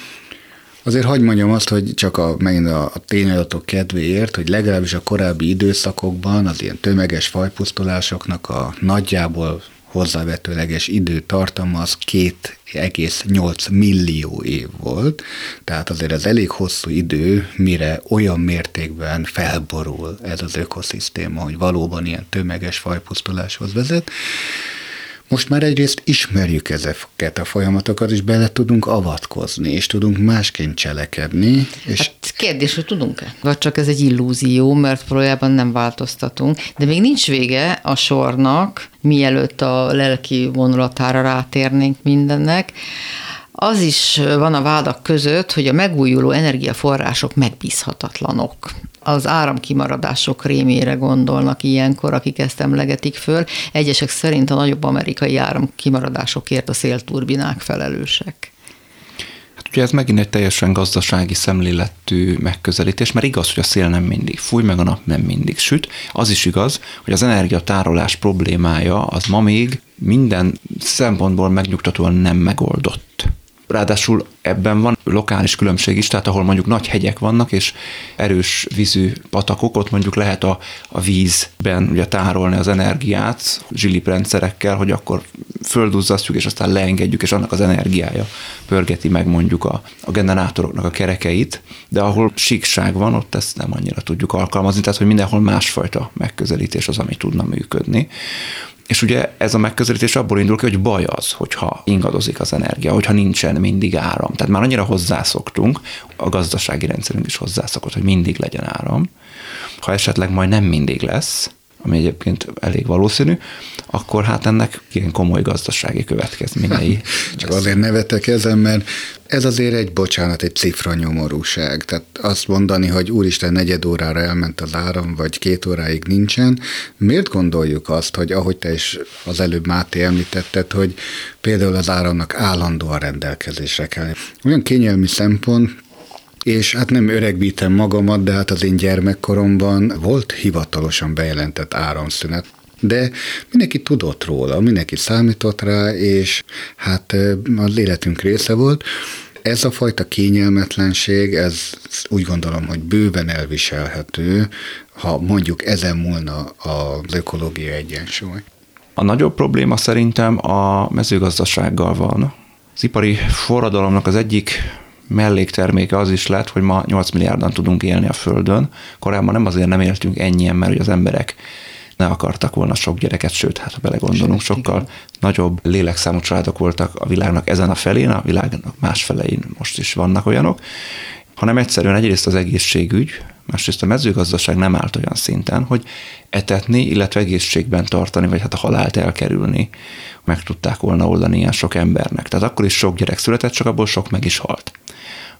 Speaker 1: Azért hagyd mondjam azt, hogy csak a, megint a, a tényadatok kedvéért, hogy legalábbis a korábbi időszakokban az ilyen tömeges fajpusztulásoknak a nagyjából hozzávetőleges időtartama az 2,8 millió év volt, tehát azért ez elég hosszú idő, mire olyan mértékben felborul ez az ökoszisztéma, hogy valóban ilyen tömeges fajpusztuláshoz vezet. Most már egyrészt ismerjük ezeket a folyamatokat, és bele tudunk avatkozni, és tudunk másként cselekedni. És
Speaker 3: hát kérdés, hogy tudunk-e? Vagy csak ez egy illúzió, mert valójában nem változtatunk. De még nincs vége a sornak, mielőtt a lelki vonulatára rátérnénk mindennek. Az is van a vádak között, hogy a megújuló energiaforrások megbízhatatlanok az áramkimaradások rémére gondolnak ilyenkor, akik ezt emlegetik föl. Egyesek szerint a nagyobb amerikai áramkimaradásokért a szélturbinák felelősek.
Speaker 4: Hát ugye ez megint egy teljesen gazdasági szemléletű megközelítés, mert igaz, hogy a szél nem mindig fúj, meg a nap nem mindig süt. Az is igaz, hogy az energiatárolás problémája az ma még minden szempontból megnyugtatóan nem megoldott. Ráadásul ebben van lokális különbség is, tehát ahol mondjuk nagy hegyek vannak, és erős vízű patakok, ott mondjuk lehet a, a vízben ugye tárolni az energiát zsilip rendszerekkel, hogy akkor földuzzasztjuk, és aztán leengedjük, és annak az energiája pörgeti meg mondjuk a, a generátoroknak a kerekeit, de ahol síkság van, ott ezt nem annyira tudjuk alkalmazni, tehát hogy mindenhol másfajta megközelítés az, ami tudna működni. És ugye ez a megközelítés abból indul ki, hogy baj az, hogyha ingadozik az energia, hogyha nincsen mindig áram. Tehát már annyira hozzászoktunk, a gazdasági rendszerünk is hozzászokott, hogy mindig legyen áram. Ha esetleg majd nem mindig lesz, ami egyébként elég valószínű, akkor hát ennek ilyen komoly gazdasági következményei. [laughs]
Speaker 1: Csak azért nevetek ezen, mert ez azért egy, bocsánat, egy cifra nyomorúság. Tehát azt mondani, hogy úristen, negyed órára elment az áram, vagy két óráig nincsen, miért gondoljuk azt, hogy ahogy te is az előbb Máté említetted, hogy például az áramnak állandóan rendelkezésre kell. Olyan kényelmi szempont, és hát nem öregbítem magamat, de hát az én gyermekkoromban volt hivatalosan bejelentett áramszünet. De mindenki tudott róla, mindenki számított rá, és hát az életünk része volt. Ez a fajta kényelmetlenség, ez úgy gondolom, hogy bőven elviselhető, ha mondjuk ezen múlna az ökológia egyensúly.
Speaker 4: A nagyobb probléma szerintem a mezőgazdasággal van. Az ipari forradalomnak az egyik mellékterméke az is lett, hogy ma 8 milliárdan tudunk élni a Földön. Korábban nem azért nem éltünk ennyien, mert az emberek ne akartak volna sok gyereket, sőt, hát ha belegondolunk, sokkal igen. nagyobb lélekszámú családok voltak a világnak ezen a felén, a világnak más felein most is vannak olyanok, hanem egyszerűen egyrészt az egészségügy, másrészt a mezőgazdaság nem állt olyan szinten, hogy etetni, illetve egészségben tartani, vagy hát a halált elkerülni, meg tudták volna oldani ilyen sok embernek. Tehát akkor is sok gyerek született, csak abból sok meg is halt.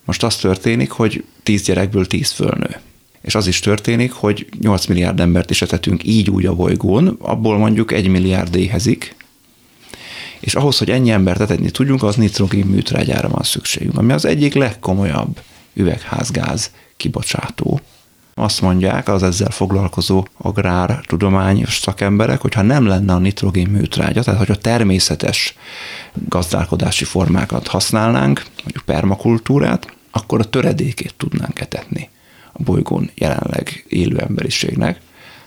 Speaker 4: Most az történik, hogy 10 gyerekből 10 fölnő. És az is történik, hogy 8 milliárd embert is etetünk így úgy a bolygón, abból mondjuk 1 milliárd éhezik, és ahhoz, hogy ennyi embert etetni tudjunk, az nitrogén műtrágyára van szükségünk, ami az egyik legkomolyabb üvegházgáz kibocsátó. Azt mondják az ezzel foglalkozó agrártudományos szakemberek, hogy ha nem lenne a nitrogén műtrágya, tehát hogy a természetes gazdálkodási formákat használnánk, mondjuk permakultúrát, akkor a töredékét tudnánk etetni a bolygón jelenleg élő emberiségnek.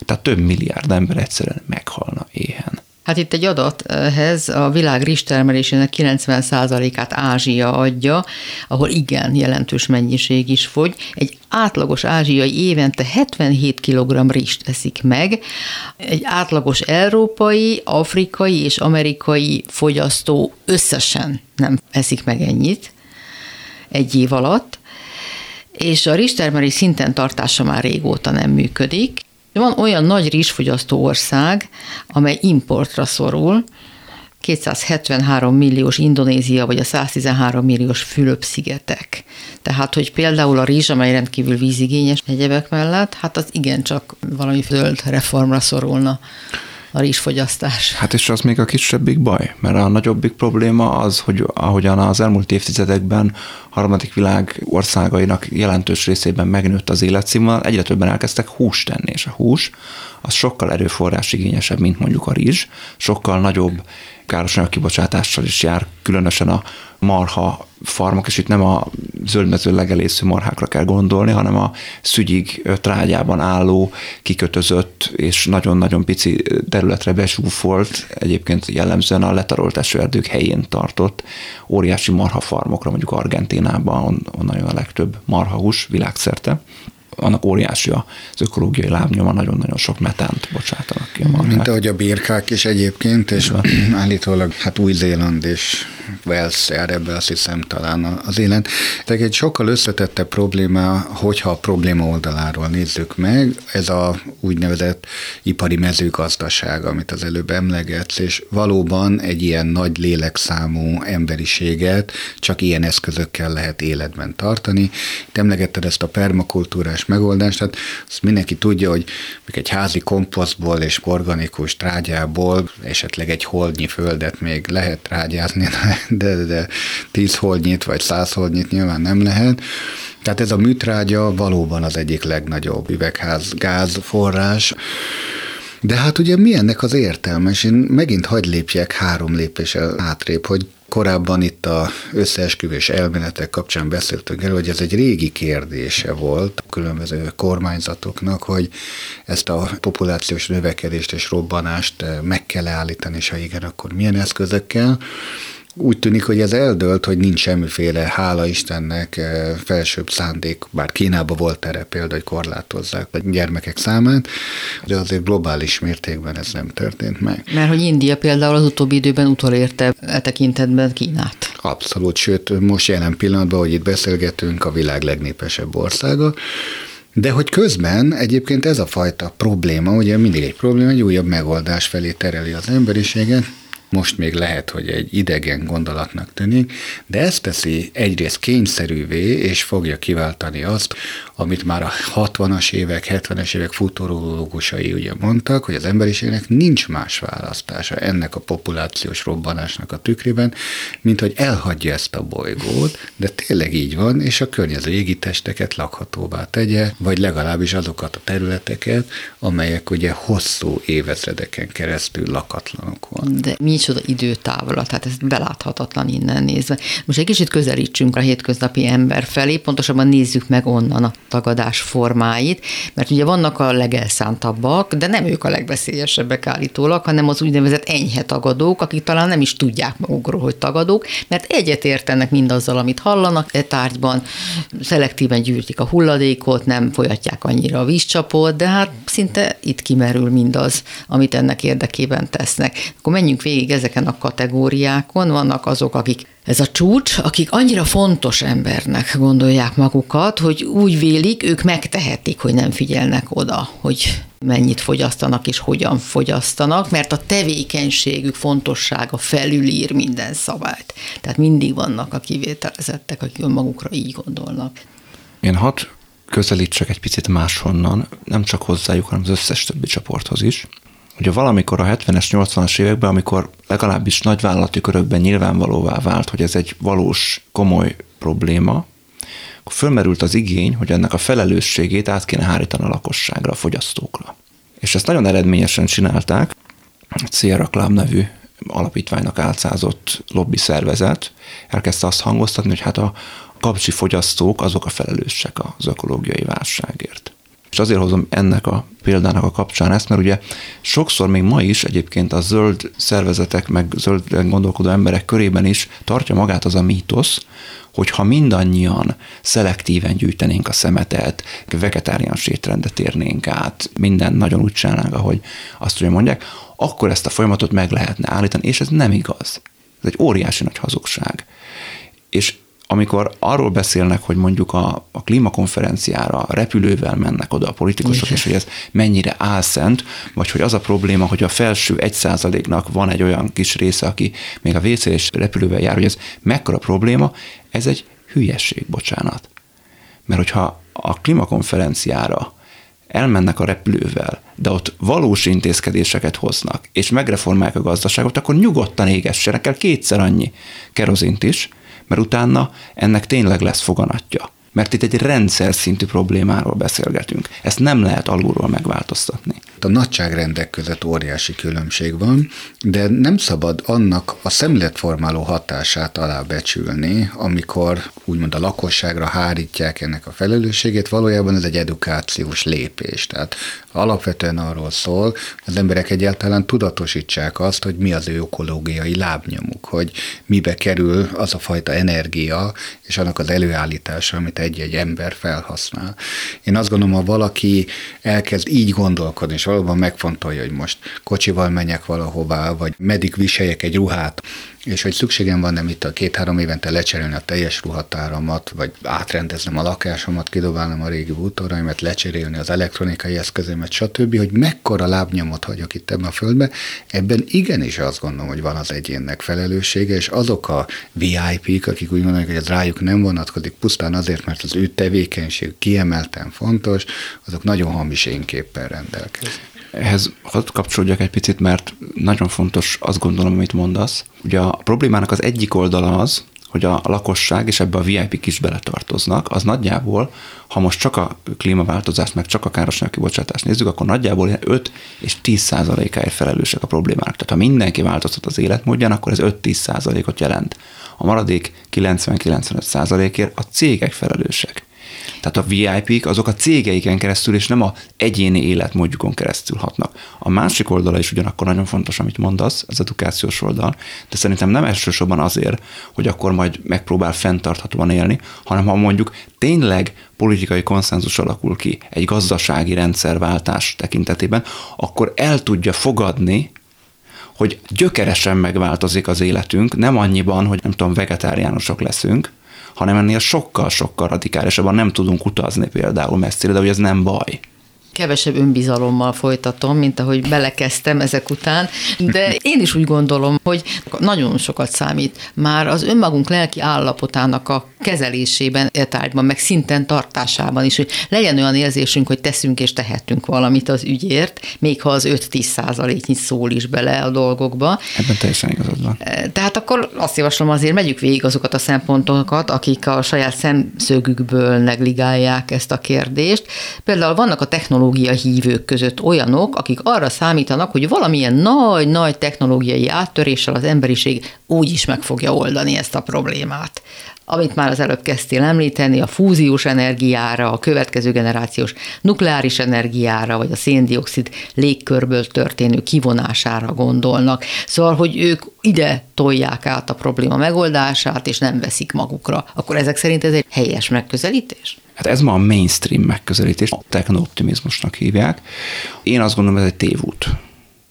Speaker 4: Tehát több milliárd ember egyszerűen meghalna éhen.
Speaker 3: Hát itt egy adat ehhez, a világ rizstermelésének 90%-át Ázsia adja, ahol igen jelentős mennyiség is fogy. Egy átlagos ázsiai évente 77 kg rist eszik meg, egy átlagos európai, afrikai és amerikai fogyasztó összesen nem eszik meg ennyit egy év alatt, és a rizstermelés szinten tartása már régóta nem működik, Van olyan nagy rizsfogyasztó ország, amely importra szorul, 273 milliós Indonézia, vagy a 113 milliós Fülöp-szigetek. Tehát, hogy például a rizs, amely rendkívül vízigényes egyebek mellett, hát az igencsak valami zöld reformra szorulna a rizsfogyasztás.
Speaker 4: Hát és az még a kisebbik baj, mert a nagyobbik probléma az, hogy ahogyan az elmúlt évtizedekben harmadik világ országainak jelentős részében megnőtt az életszínvonal, egyre többen elkezdtek húst tenni, és a hús az sokkal erőforrás igényesebb, mint mondjuk a rizs, sokkal nagyobb károsanyag kibocsátással is jár, különösen a marha farmok, és itt nem a zöldmező legelésző marhákra kell gondolni, hanem a szügyig trágyában álló, kikötözött és nagyon-nagyon pici területre besúfolt, egyébként jellemzően a letarolt esőerdők helyén tartott óriási marhafarmokra, mondjuk Argentinában, onnan jön a legtöbb marhahús világszerte annak óriási az ökológiai lábnyoma, nagyon-nagyon sok metánt bocsátanak ki a marhák.
Speaker 1: Mint ahogy a birkák is egyébként, és [clears throat] állítólag hát Új-Zéland és Wales jár ebbe, azt hiszem talán az élet. Tehát egy sokkal összetettebb probléma, hogyha a probléma oldaláról nézzük meg, ez a úgynevezett ipari mezőgazdaság, amit az előbb emlegetsz, és valóban egy ilyen nagy lélekszámú emberiséget csak ilyen eszközökkel lehet életben tartani. Itt emlegetted ezt a permakultúrás megoldást, tehát azt mindenki tudja, hogy egy házi komposztból és organikus trágyából esetleg egy holdnyi földet még lehet trágyázni, de, de tíz holdnyit vagy száz holdnyit nyilván nem lehet. Tehát ez a műtrágya valóban az egyik legnagyobb üvegház gáz forrás. De hát ugye mi ennek az értelme? És én megint hagy lépjek három lépéssel hátrébb, hogy korábban itt a összeesküvés elméletek kapcsán beszéltünk el, hogy ez egy régi kérdése volt a különböző kormányzatoknak, hogy ezt a populációs növekedést és robbanást meg kell állítani, és ha igen, akkor milyen eszközökkel úgy tűnik, hogy ez eldölt, hogy nincs semmiféle, hála Istennek, eh, felsőbb szándék, bár Kínában volt erre példa, hogy korlátozzák a gyermekek számát, de azért globális mértékben ez nem történt meg.
Speaker 3: Mert hogy India például az utóbbi időben utolérte e tekintetben Kínát.
Speaker 1: Abszolút, sőt, most jelen pillanatban, hogy itt beszélgetünk, a világ legnépesebb országa, de hogy közben egyébként ez a fajta probléma, ugye mindig egy probléma, egy újabb megoldás felé tereli az emberiséget, most még lehet, hogy egy idegen gondolatnak tűnik, de ezt teszi egyrészt kényszerűvé, és fogja kiváltani azt, amit már a 60-as évek, 70-es évek futurológusai ugye mondtak, hogy az emberiségnek nincs más választása ennek a populációs robbanásnak a tükrében, mint hogy elhagyja ezt a bolygót, de tényleg így van, és a környező égitesteket lakhatóvá tegye, vagy legalábbis azokat a területeket, amelyek ugye hosszú évezredeken keresztül lakatlanok van.
Speaker 3: De mi micsoda időtávlat, tehát ez beláthatatlan innen nézve. Most egy kicsit közelítsünk a hétköznapi ember felé, pontosabban nézzük meg onnan a tagadás formáit, mert ugye vannak a legelszántabbak, de nem ők a legveszélyesebbek állítólag, hanem az úgynevezett enyhe tagadók, akik talán nem is tudják magukról, hogy tagadók, mert egyet értenek mindazzal, amit hallanak e tárgyban, szelektíven gyűjtik a hulladékot, nem folyatják annyira a vízcsapot, de hát szinte itt kimerül mindaz, amit ennek érdekében tesznek. Akkor menjünk végig ezeken a kategóriákon. Vannak azok, akik ez a csúcs, akik annyira fontos embernek gondolják magukat, hogy úgy vélik, ők megtehetik, hogy nem figyelnek oda, hogy mennyit fogyasztanak és hogyan fogyasztanak, mert a tevékenységük fontossága felülír minden szabályt. Tehát mindig vannak a kivételezettek, akik önmagukra így gondolnak.
Speaker 4: Én hat közelítsek egy picit máshonnan, nem csak hozzájuk, hanem az összes többi csoporthoz is. Ugye valamikor a 70-es, 80-as években, amikor legalábbis nagyvállalati körökben nyilvánvalóvá vált, hogy ez egy valós, komoly probléma, akkor fölmerült az igény, hogy ennek a felelősségét át kéne hárítani a lakosságra, a fogyasztókra. És ezt nagyon eredményesen csinálták. A Sierra Club nevű alapítványnak álcázott lobby szervezet elkezdte azt hangoztatni, hogy hát a kapcsi fogyasztók azok a felelősek az ökológiai válságért. És azért hozom ennek a példának a kapcsán ezt, mert ugye sokszor még ma is egyébként a zöld szervezetek, meg zöld gondolkodó emberek körében is tartja magát az a mítosz, hogy ha mindannyian szelektíven gyűjtenénk a szemetet, vegetáriánus étrendet érnénk át, minden nagyon úgy csinálnánk, ahogy azt ugye mondják, akkor ezt a folyamatot meg lehetne állítani, és ez nem igaz. Ez egy óriási nagy hazugság. És amikor arról beszélnek, hogy mondjuk a, a klímakonferenciára repülővel mennek oda a politikusok, Igen. és hogy ez mennyire álszent, vagy hogy az a probléma, hogy a felső egy százaléknak van egy olyan kis része, aki még a WC és repülővel jár, hogy ez mekkora probléma, ez egy hülyesség, bocsánat. Mert hogyha a klímakonferenciára elmennek a repülővel, de ott valós intézkedéseket hoznak, és megreformálják a gazdaságot, akkor nyugodtan égessenek el kétszer annyi kerozint is, mert utána ennek tényleg lesz foganatja. Mert itt egy rendszer szintű problémáról beszélgetünk. Ezt nem lehet alulról megváltoztatni.
Speaker 1: A nagyságrendek között óriási különbség van, de nem szabad annak a szemléletformáló hatását alábecsülni, amikor úgymond a lakosságra hárítják ennek a felelősségét, valójában ez egy edukációs lépés. Tehát alapvetően arról szól, az emberek egyáltalán tudatosítsák azt, hogy mi az ő ökológiai lábnyomuk, hogy mibe kerül az a fajta energia és annak az előállítása, amit egy-egy ember felhasznál. Én azt gondolom, ha valaki elkezd így gondolkodni, és valóban megfontolja, hogy most kocsival menjek valahová, vagy meddig viseljek egy ruhát, és hogy szükségem van nem itt a két-három évente lecserélni a teljes ruhatáramat, vagy átrendeznem a lakásomat, kidobálnom a régi bútoraimat, lecserélni az elektronikai eszközömet, stb., hogy mekkora lábnyomot hagyok itt ebben a földben, ebben igenis azt gondolom, hogy van az egyénnek felelőssége, és azok a VIP-k, akik úgy mondanak, hogy ez rájuk nem vonatkozik, pusztán azért, mert az ő tevékenység kiemelten fontos, azok nagyon hamis énképpen rendelkeznek.
Speaker 4: Ehhez hadd kapcsolódjak egy picit, mert nagyon fontos azt gondolom, amit mondasz. Ugye a problémának az egyik oldala az, hogy a lakosság és ebbe a VIP is beletartoznak, az nagyjából, ha most csak a klímaváltozást, meg csak a károsanyag kibocsátást nézzük, akkor nagyjából 5 és 10 százalékáért felelősek a problémának. Tehát ha mindenki változtat az életmódján, akkor ez 5-10 százalékot jelent. A maradék 90-95 százalékért a cégek felelősek. Tehát a VIP-k azok a cégeiken keresztül, és nem a egyéni életmódjukon keresztül hatnak. A másik oldala is ugyanakkor nagyon fontos, amit mondasz, az edukációs oldal, de szerintem nem elsősorban azért, hogy akkor majd megpróbál fenntarthatóan élni, hanem ha mondjuk tényleg politikai konszenzus alakul ki egy gazdasági rendszerváltás tekintetében, akkor el tudja fogadni, hogy gyökeresen megváltozik az életünk, nem annyiban, hogy nem tudom, vegetáriánusok leszünk, hanem ennél sokkal-sokkal radikálisabban nem tudunk utazni például messzire, de hogy ez nem baj
Speaker 3: kevesebb önbizalommal folytatom, mint ahogy belekezdtem ezek után, de [laughs] én is úgy gondolom, hogy nagyon sokat számít már az önmagunk lelki állapotának a kezelésében, e tárgyban, meg szinten tartásában is, hogy legyen olyan érzésünk, hogy teszünk és tehetünk valamit az ügyért, még ha az 5-10 százaléknyi szól is bele a dolgokba.
Speaker 4: Ebben teljesen igazad van.
Speaker 3: E, tehát akkor azt javaslom azért, megyük végig azokat a szempontokat, akik a saját szemszögükből negligálják ezt a kérdést. Például vannak a technológia hívők között olyanok, akik arra számítanak, hogy valamilyen nagy-nagy technológiai áttöréssel az emberiség úgy is meg fogja oldani ezt a problémát amit már az előbb kezdtél említeni, a fúziós energiára, a következő generációs nukleáris energiára, vagy a széndiokszid légkörből történő kivonására gondolnak. Szóval, hogy ők ide tolják át a probléma megoldását, és nem veszik magukra. Akkor ezek szerint ez egy helyes megközelítés?
Speaker 4: Hát ez ma a mainstream megközelítés, a technooptimizmusnak hívják. Én azt gondolom, ez egy tévút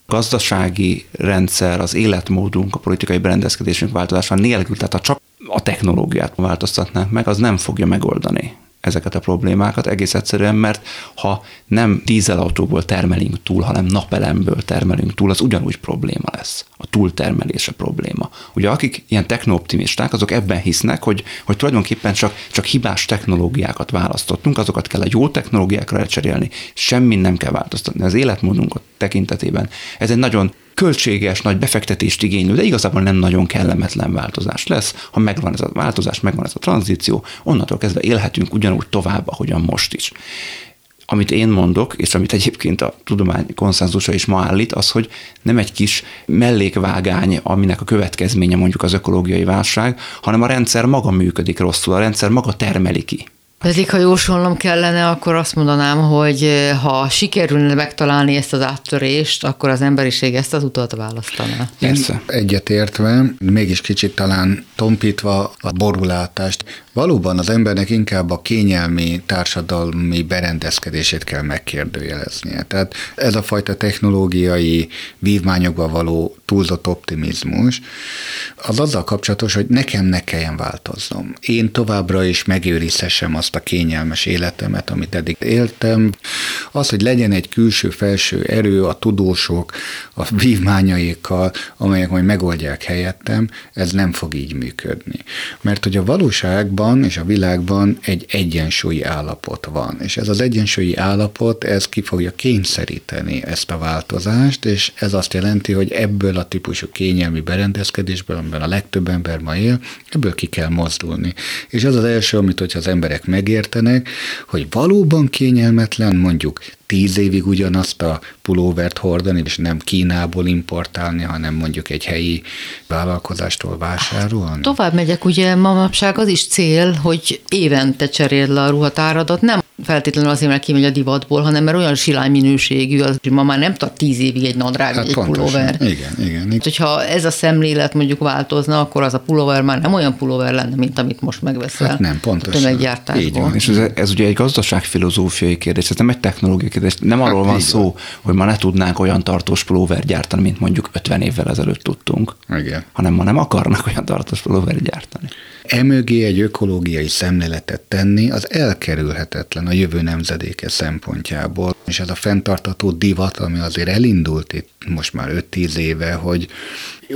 Speaker 4: gazdasági rendszer, az életmódunk, a politikai berendezkedésünk változása nélkül, tehát ha csak a technológiát változtatnánk meg, az nem fogja megoldani ezeket a problémákat egész egyszerűen, mert ha nem dízelautóból termelünk túl, hanem napelemből termelünk túl, az ugyanúgy probléma lesz. A túltermelése probléma. Ugye akik ilyen technooptimisták, azok ebben hisznek, hogy, hogy tulajdonképpen csak, csak hibás technológiákat választottunk, azokat kell a jó technológiákra lecserélni, semmi nem kell változtatni. Az életmódunk tekintetében ez egy nagyon költséges, nagy befektetést igénylő, de igazából nem nagyon kellemetlen változás lesz. Ha megvan ez a változás, megvan ez a tranzíció, onnantól kezdve élhetünk ugyanúgy tovább, ahogyan most is. Amit én mondok, és amit egyébként a tudomány konszenzusa is ma állít, az, hogy nem egy kis mellékvágány, aminek a következménye mondjuk az ökológiai válság, hanem a rendszer maga működik rosszul, a rendszer maga termeli ki.
Speaker 3: Pedig, ha jósolnom kellene, akkor azt mondanám, hogy eh, ha sikerülne megtalálni ezt az áttörést, akkor az emberiség ezt az utat választaná.
Speaker 1: Persze. Egyetértve, mégis kicsit talán tompítva a borulátást, valóban az embernek inkább a kényelmi társadalmi berendezkedését kell megkérdőjeleznie. Tehát ez a fajta technológiai vívmányokba való túlzott optimizmus, az azzal kapcsolatos, hogy nekem ne kelljen változnom. Én továbbra is megőrizhessem azt a kényelmes életemet, amit eddig éltem. Az, hogy legyen egy külső-felső erő, a tudósok, a vívmányaikkal, amelyek majd megoldják helyettem, ez nem fog így működni. Mert hogy a valóságban és a világban egy egyensúlyi állapot van, és ez az egyensúlyi állapot, ez ki fogja kényszeríteni ezt a változást, és ez azt jelenti, hogy ebből a típusú kényelmi berendezkedésből, amiben a legtöbb ember ma él, ebből ki kell mozdulni. És az az első, amit hogyha az emberek megértenek, hogy valóban kényelmetlen mondjuk tíz évig ugyanazt a pulóvert hordani, és nem Kínából importálni, hanem mondjuk egy helyi vállalkozástól vásárolni?
Speaker 3: Tovább megyek, ugye manapság az is cél, hogy évente cseréld le a ruhatáradat, nem feltétlenül azért, mert kimegy a divatból, hanem mert olyan silány minőségű, az, hogy ma már nem tart tíz évig egy nadrág, hát egy pontosan. pulóver.
Speaker 1: Igen, igen. Hát,
Speaker 3: hogyha ez a szemlélet mondjuk változna, akkor az a pulóver már nem olyan pulóver lenne, mint amit most megveszel. Hát
Speaker 1: nem, pontosan.
Speaker 3: Tömeggyártásból. Így van.
Speaker 4: És ez, ez ugye egy gazdaságfilozófiai kérdés, ez nem egy technológiai kérdés. Nem hát arról van szó, van. hogy ma ne tudnánk olyan tartós pulóver gyártani, mint mondjuk 50 évvel ezelőtt tudtunk.
Speaker 1: Igen.
Speaker 4: Hanem ma nem akarnak olyan tartós pulóver gyártani.
Speaker 1: Emögé egy ökológiai szemléletet tenni, az elkerülhetetlen a jövő nemzedéke szempontjából. És ez a fenntartató divat, ami azért elindult itt most már 5-10 éve, hogy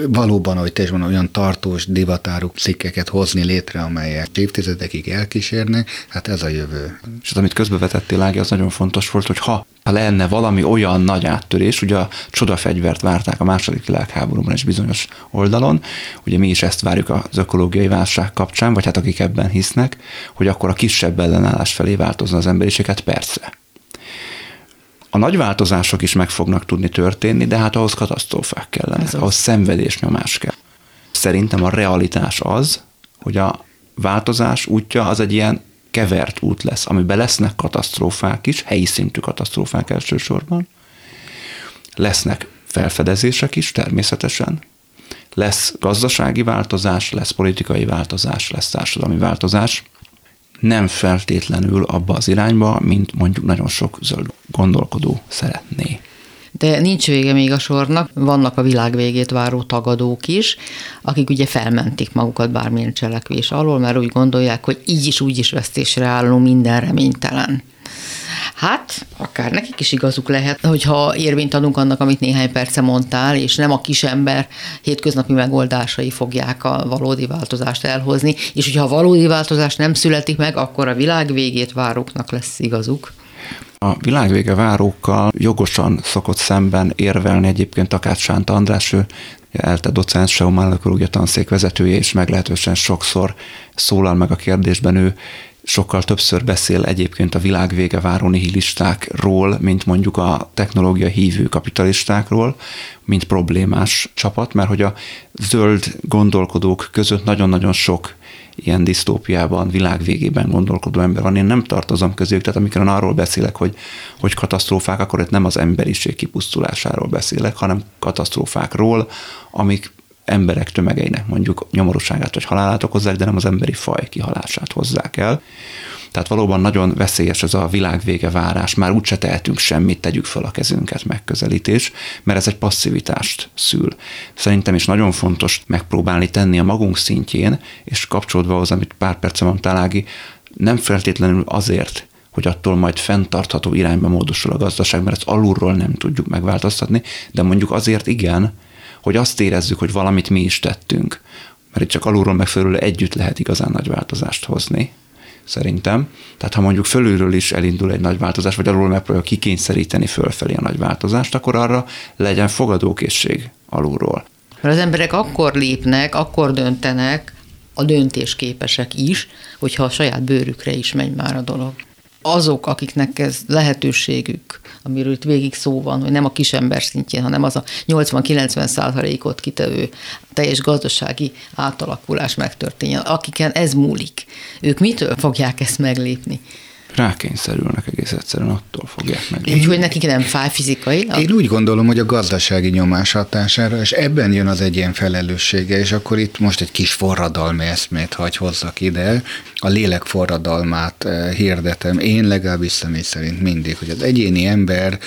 Speaker 1: valóban, ahogy te is mondom, olyan tartós divatárú cikkeket hozni létre, amelyek évtizedekig elkísérnek, hát ez a jövő.
Speaker 4: És az, amit közbevetettél, Ági, az nagyon fontos volt, hogy ha lenne valami olyan nagy áttörés, ugye a csodafegyvert várták a második világháborúban és bizonyos oldalon, ugye mi is ezt várjuk az ökológiai válság kapcsán, vagy hát akik ebben hisznek, hogy akkor a kisebb ellenállás felé változna az emberiség, hát persze. A nagy változások is meg fognak tudni történni, de hát ahhoz katasztrófák kellenek, ahhoz szenvedés nyomás kell. Szerintem a realitás az, hogy a változás útja az egy ilyen kevert út lesz, amiben lesznek katasztrófák is, helyi szintű katasztrófák elsősorban, lesznek felfedezések is természetesen, lesz gazdasági változás, lesz politikai változás, lesz társadalmi változás, nem feltétlenül abba az irányba, mint mondjuk nagyon sok zöld gondolkodó szeretné.
Speaker 3: De nincs vége még a sornak, vannak a világ végét váró tagadók is, akik ugye felmentik magukat bármilyen cselekvés alól, mert úgy gondolják, hogy így is úgy is vesztésre álló minden reménytelen. Hát, akár nekik is igazuk lehet, hogyha érvényt adunk annak, amit néhány perce mondtál, és nem a kisember hétköznapi megoldásai fogják a valódi változást elhozni, és hogyha a valódi változás nem születik meg, akkor a világ végét váróknak lesz igazuk.
Speaker 4: A világvége várókkal jogosan szokott szemben érvelni egyébként Takács Sánt András, ő ELTE docens, Seumálökológia tanszék vezetője, és meglehetősen sokszor szólal meg a kérdésben ő, sokkal többször beszél egyébként a világvége váró nihilistákról, mint mondjuk a technológia hívő kapitalistákról, mint problémás csapat, mert hogy a zöld gondolkodók között nagyon-nagyon sok ilyen disztópiában, világvégében gondolkodó ember van. Én nem tartozom közük, tehát amikor arról beszélek, hogy, hogy katasztrófák, akkor itt nem az emberiség kipusztulásáról beszélek, hanem katasztrófákról, amik emberek tömegeinek mondjuk nyomorúságát vagy halálát okozzák, de nem az emberi faj kihalását hozzák el. Tehát valóban nagyon veszélyes ez a világvége várás, már úgyse tehetünk semmit, tegyük fel a kezünket megközelítés, mert ez egy passzivitást szül. Szerintem is nagyon fontos megpróbálni tenni a magunk szintjén, és kapcsolódva ahhoz, amit pár perce mondtál, Ági, nem feltétlenül azért, hogy attól majd fenntartható irányba módosul a gazdaság, mert ezt alulról nem tudjuk megváltoztatni, de mondjuk azért igen, hogy azt érezzük, hogy valamit mi is tettünk. Mert itt csak alulról meg fölül együtt lehet igazán nagy változást hozni szerintem. Tehát ha mondjuk fölülről is elindul egy nagy változás, vagy alul megpróbálja kikényszeríteni fölfelé a nagy változást, akkor arra legyen fogadókészség alulról.
Speaker 3: Mert az emberek akkor lépnek, akkor döntenek, a döntésképesek is, hogyha a saját bőrükre is megy már a dolog azok, akiknek ez lehetőségük, amiről itt végig szó van, hogy nem a kisember szintjén, hanem az a 80-90 százalékot kitevő teljes gazdasági átalakulás megtörténjen, akiken ez múlik. Ők mitől fogják ezt meglépni?
Speaker 4: Rákényszerülnek egész egyszerűen, attól fogják meg.
Speaker 3: Úgyhogy nekik nem fáj fizikai?
Speaker 1: Én úgy gondolom, hogy a gazdasági nyomás hatására, és ebben jön az egyén felelőssége, és akkor itt most egy kis forradalmi eszmét hagy hozzak ide. A lélek forradalmát eh, hirdetem, én legalábbis személy szerint mindig, hogy az egyéni ember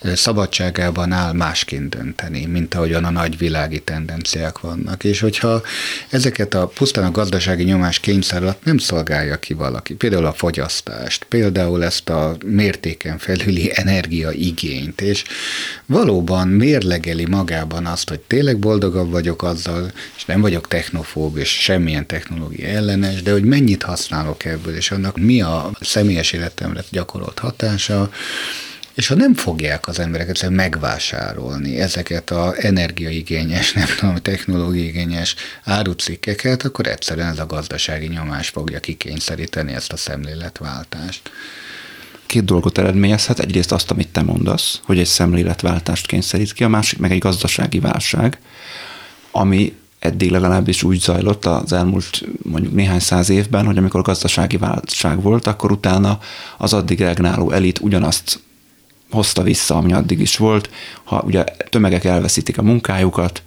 Speaker 1: eh, szabadságában áll másként dönteni, mint ahogyan a nagyvilági tendenciák vannak. És hogyha ezeket a pusztán a gazdasági nyomás kényszer alatt nem szolgálja ki valaki, például a fogyasztást, például ezt a mértéken felüli energiaigényt, és valóban mérlegeli magában azt, hogy tényleg boldogabb vagyok azzal, és nem vagyok technofób, és semmilyen technológia ellenes, de hogy mennyit használok ebből, és annak mi a személyes életemre gyakorolt hatása, és ha nem fogják az emberek egyszerűen megvásárolni ezeket a energiaigényes, nem tudom, technológiaigényes árucikkeket, akkor egyszerűen ez a gazdasági nyomás fogja kikényszeríteni ezt a szemléletváltást
Speaker 4: két dolgot eredményezhet. Egyrészt azt, amit te mondasz, hogy egy szemléletváltást kényszerít ki, a másik meg egy gazdasági válság, ami eddig legalábbis úgy zajlott az elmúlt mondjuk néhány száz évben, hogy amikor gazdasági válság volt, akkor utána az addig regnáló elit ugyanazt hozta vissza, ami addig is volt. Ha ugye tömegek elveszítik a munkájukat,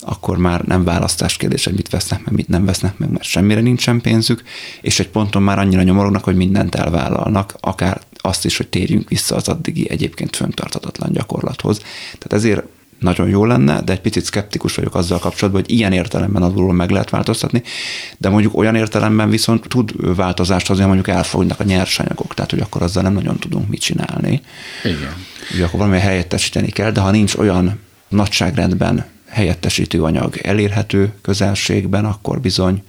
Speaker 4: akkor már nem választás kérdés, hogy mit vesznek meg, mit nem vesznek meg, mert semmire nincsen pénzük, és egy ponton már annyira nyomorognak, hogy mindent elvállalnak, akár azt is, hogy térjünk vissza az addigi egyébként föntartatatlan gyakorlathoz. Tehát ezért nagyon jó lenne, de egy picit szkeptikus vagyok azzal kapcsolatban, hogy ilyen értelemben alulról meg lehet változtatni, de mondjuk olyan értelemben viszont tud változást hozni, mondjuk elfognak a nyersanyagok, tehát hogy akkor azzal nem nagyon tudunk mit csinálni.
Speaker 1: Igen.
Speaker 4: Ugye akkor valami helyettesíteni kell, de ha nincs olyan nagyságrendben helyettesítő anyag elérhető közelségben, akkor bizony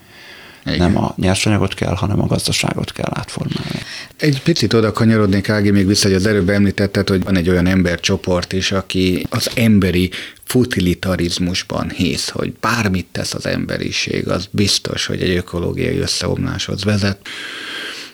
Speaker 4: igen. Nem a nyersanyagot kell, hanem a gazdaságot kell átformálni.
Speaker 1: Egy picit oda kanyarodnék, Ági, még vissza, hogy az előbb említetted, hogy van egy olyan embercsoport is, aki az emberi futilitarizmusban hisz, hogy bármit tesz az emberiség, az biztos, hogy egy ökológiai összeomláshoz vezet.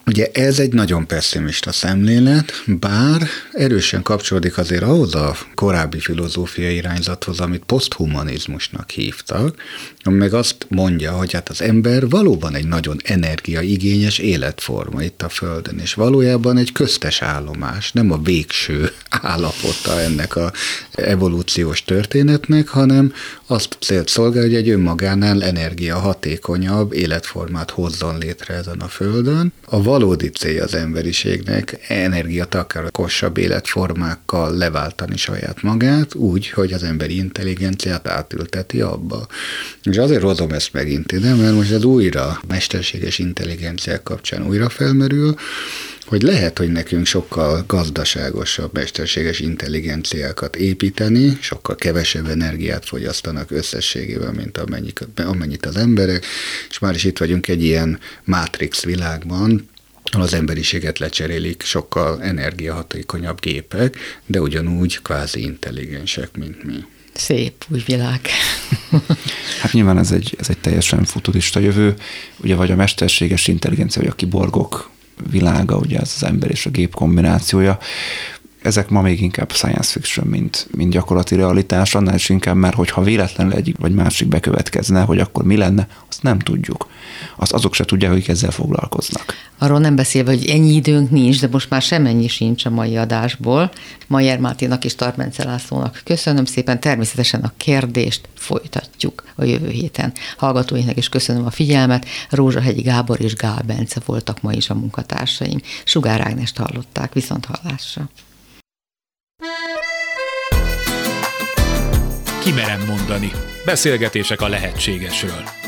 Speaker 1: Ugye ez egy nagyon pessimista szemlélet, bár erősen kapcsolódik azért ahhoz a korábbi filozófiai irányzathoz, amit poszthumanizmusnak hívtak, ami meg azt mondja, hogy hát az ember valóban egy nagyon energiaigényes életforma itt a Földön, és valójában egy köztes állomás, nem a végső [laughs] állapota ennek a evolúciós történetnek, hanem azt célt szolgál, hogy egy önmagánál energia hatékonyabb életformát hozzon létre ezen a Földön. A valódi célja az emberiségnek energiatakarosabb életformákkal leváltani saját magát, úgy, hogy az emberi intelligenciát átülteti abba. És azért hozom ezt megint ide, mert most ez újra mesterséges intelligenciák kapcsán újra felmerül, hogy lehet, hogy nekünk sokkal gazdaságosabb mesterséges intelligenciákat építeni, sokkal kevesebb energiát fogyasztanak összességében, mint amennyit, amennyit az emberek, és már is itt vagyunk egy ilyen Matrix világban, az emberiséget lecserélik sokkal energiahatékonyabb gépek, de ugyanúgy kvázi intelligensek, mint mi.
Speaker 3: Szép új világ. [laughs]
Speaker 4: hát nyilván ez egy, ez egy teljesen futurista jövő, ugye vagy a mesterséges intelligencia, vagy a kiborgok világa, ugye ez az ember és a gép kombinációja ezek ma még inkább science fiction, mint, mint gyakorlati realitás, annál is inkább, mert hogyha véletlenül egyik vagy másik bekövetkezne, hogy akkor mi lenne, azt nem tudjuk. Azt azok se tudják, hogy ezzel foglalkoznak.
Speaker 3: Arról nem beszélve, hogy ennyi időnk nincs, de most már semennyi sincs a mai adásból. Majer Máténak és Tarmence Lászlónak köszönöm szépen, természetesen a kérdést folytatjuk a jövő héten. Hallgatóinknak is köszönöm a figyelmet. Rózsahegyi Gábor és Gál Bence voltak ma is a munkatársaim. Sugár Ágnest hallották, viszont hallásra.
Speaker 2: Kimerem mondani. Beszélgetések a lehetségesről.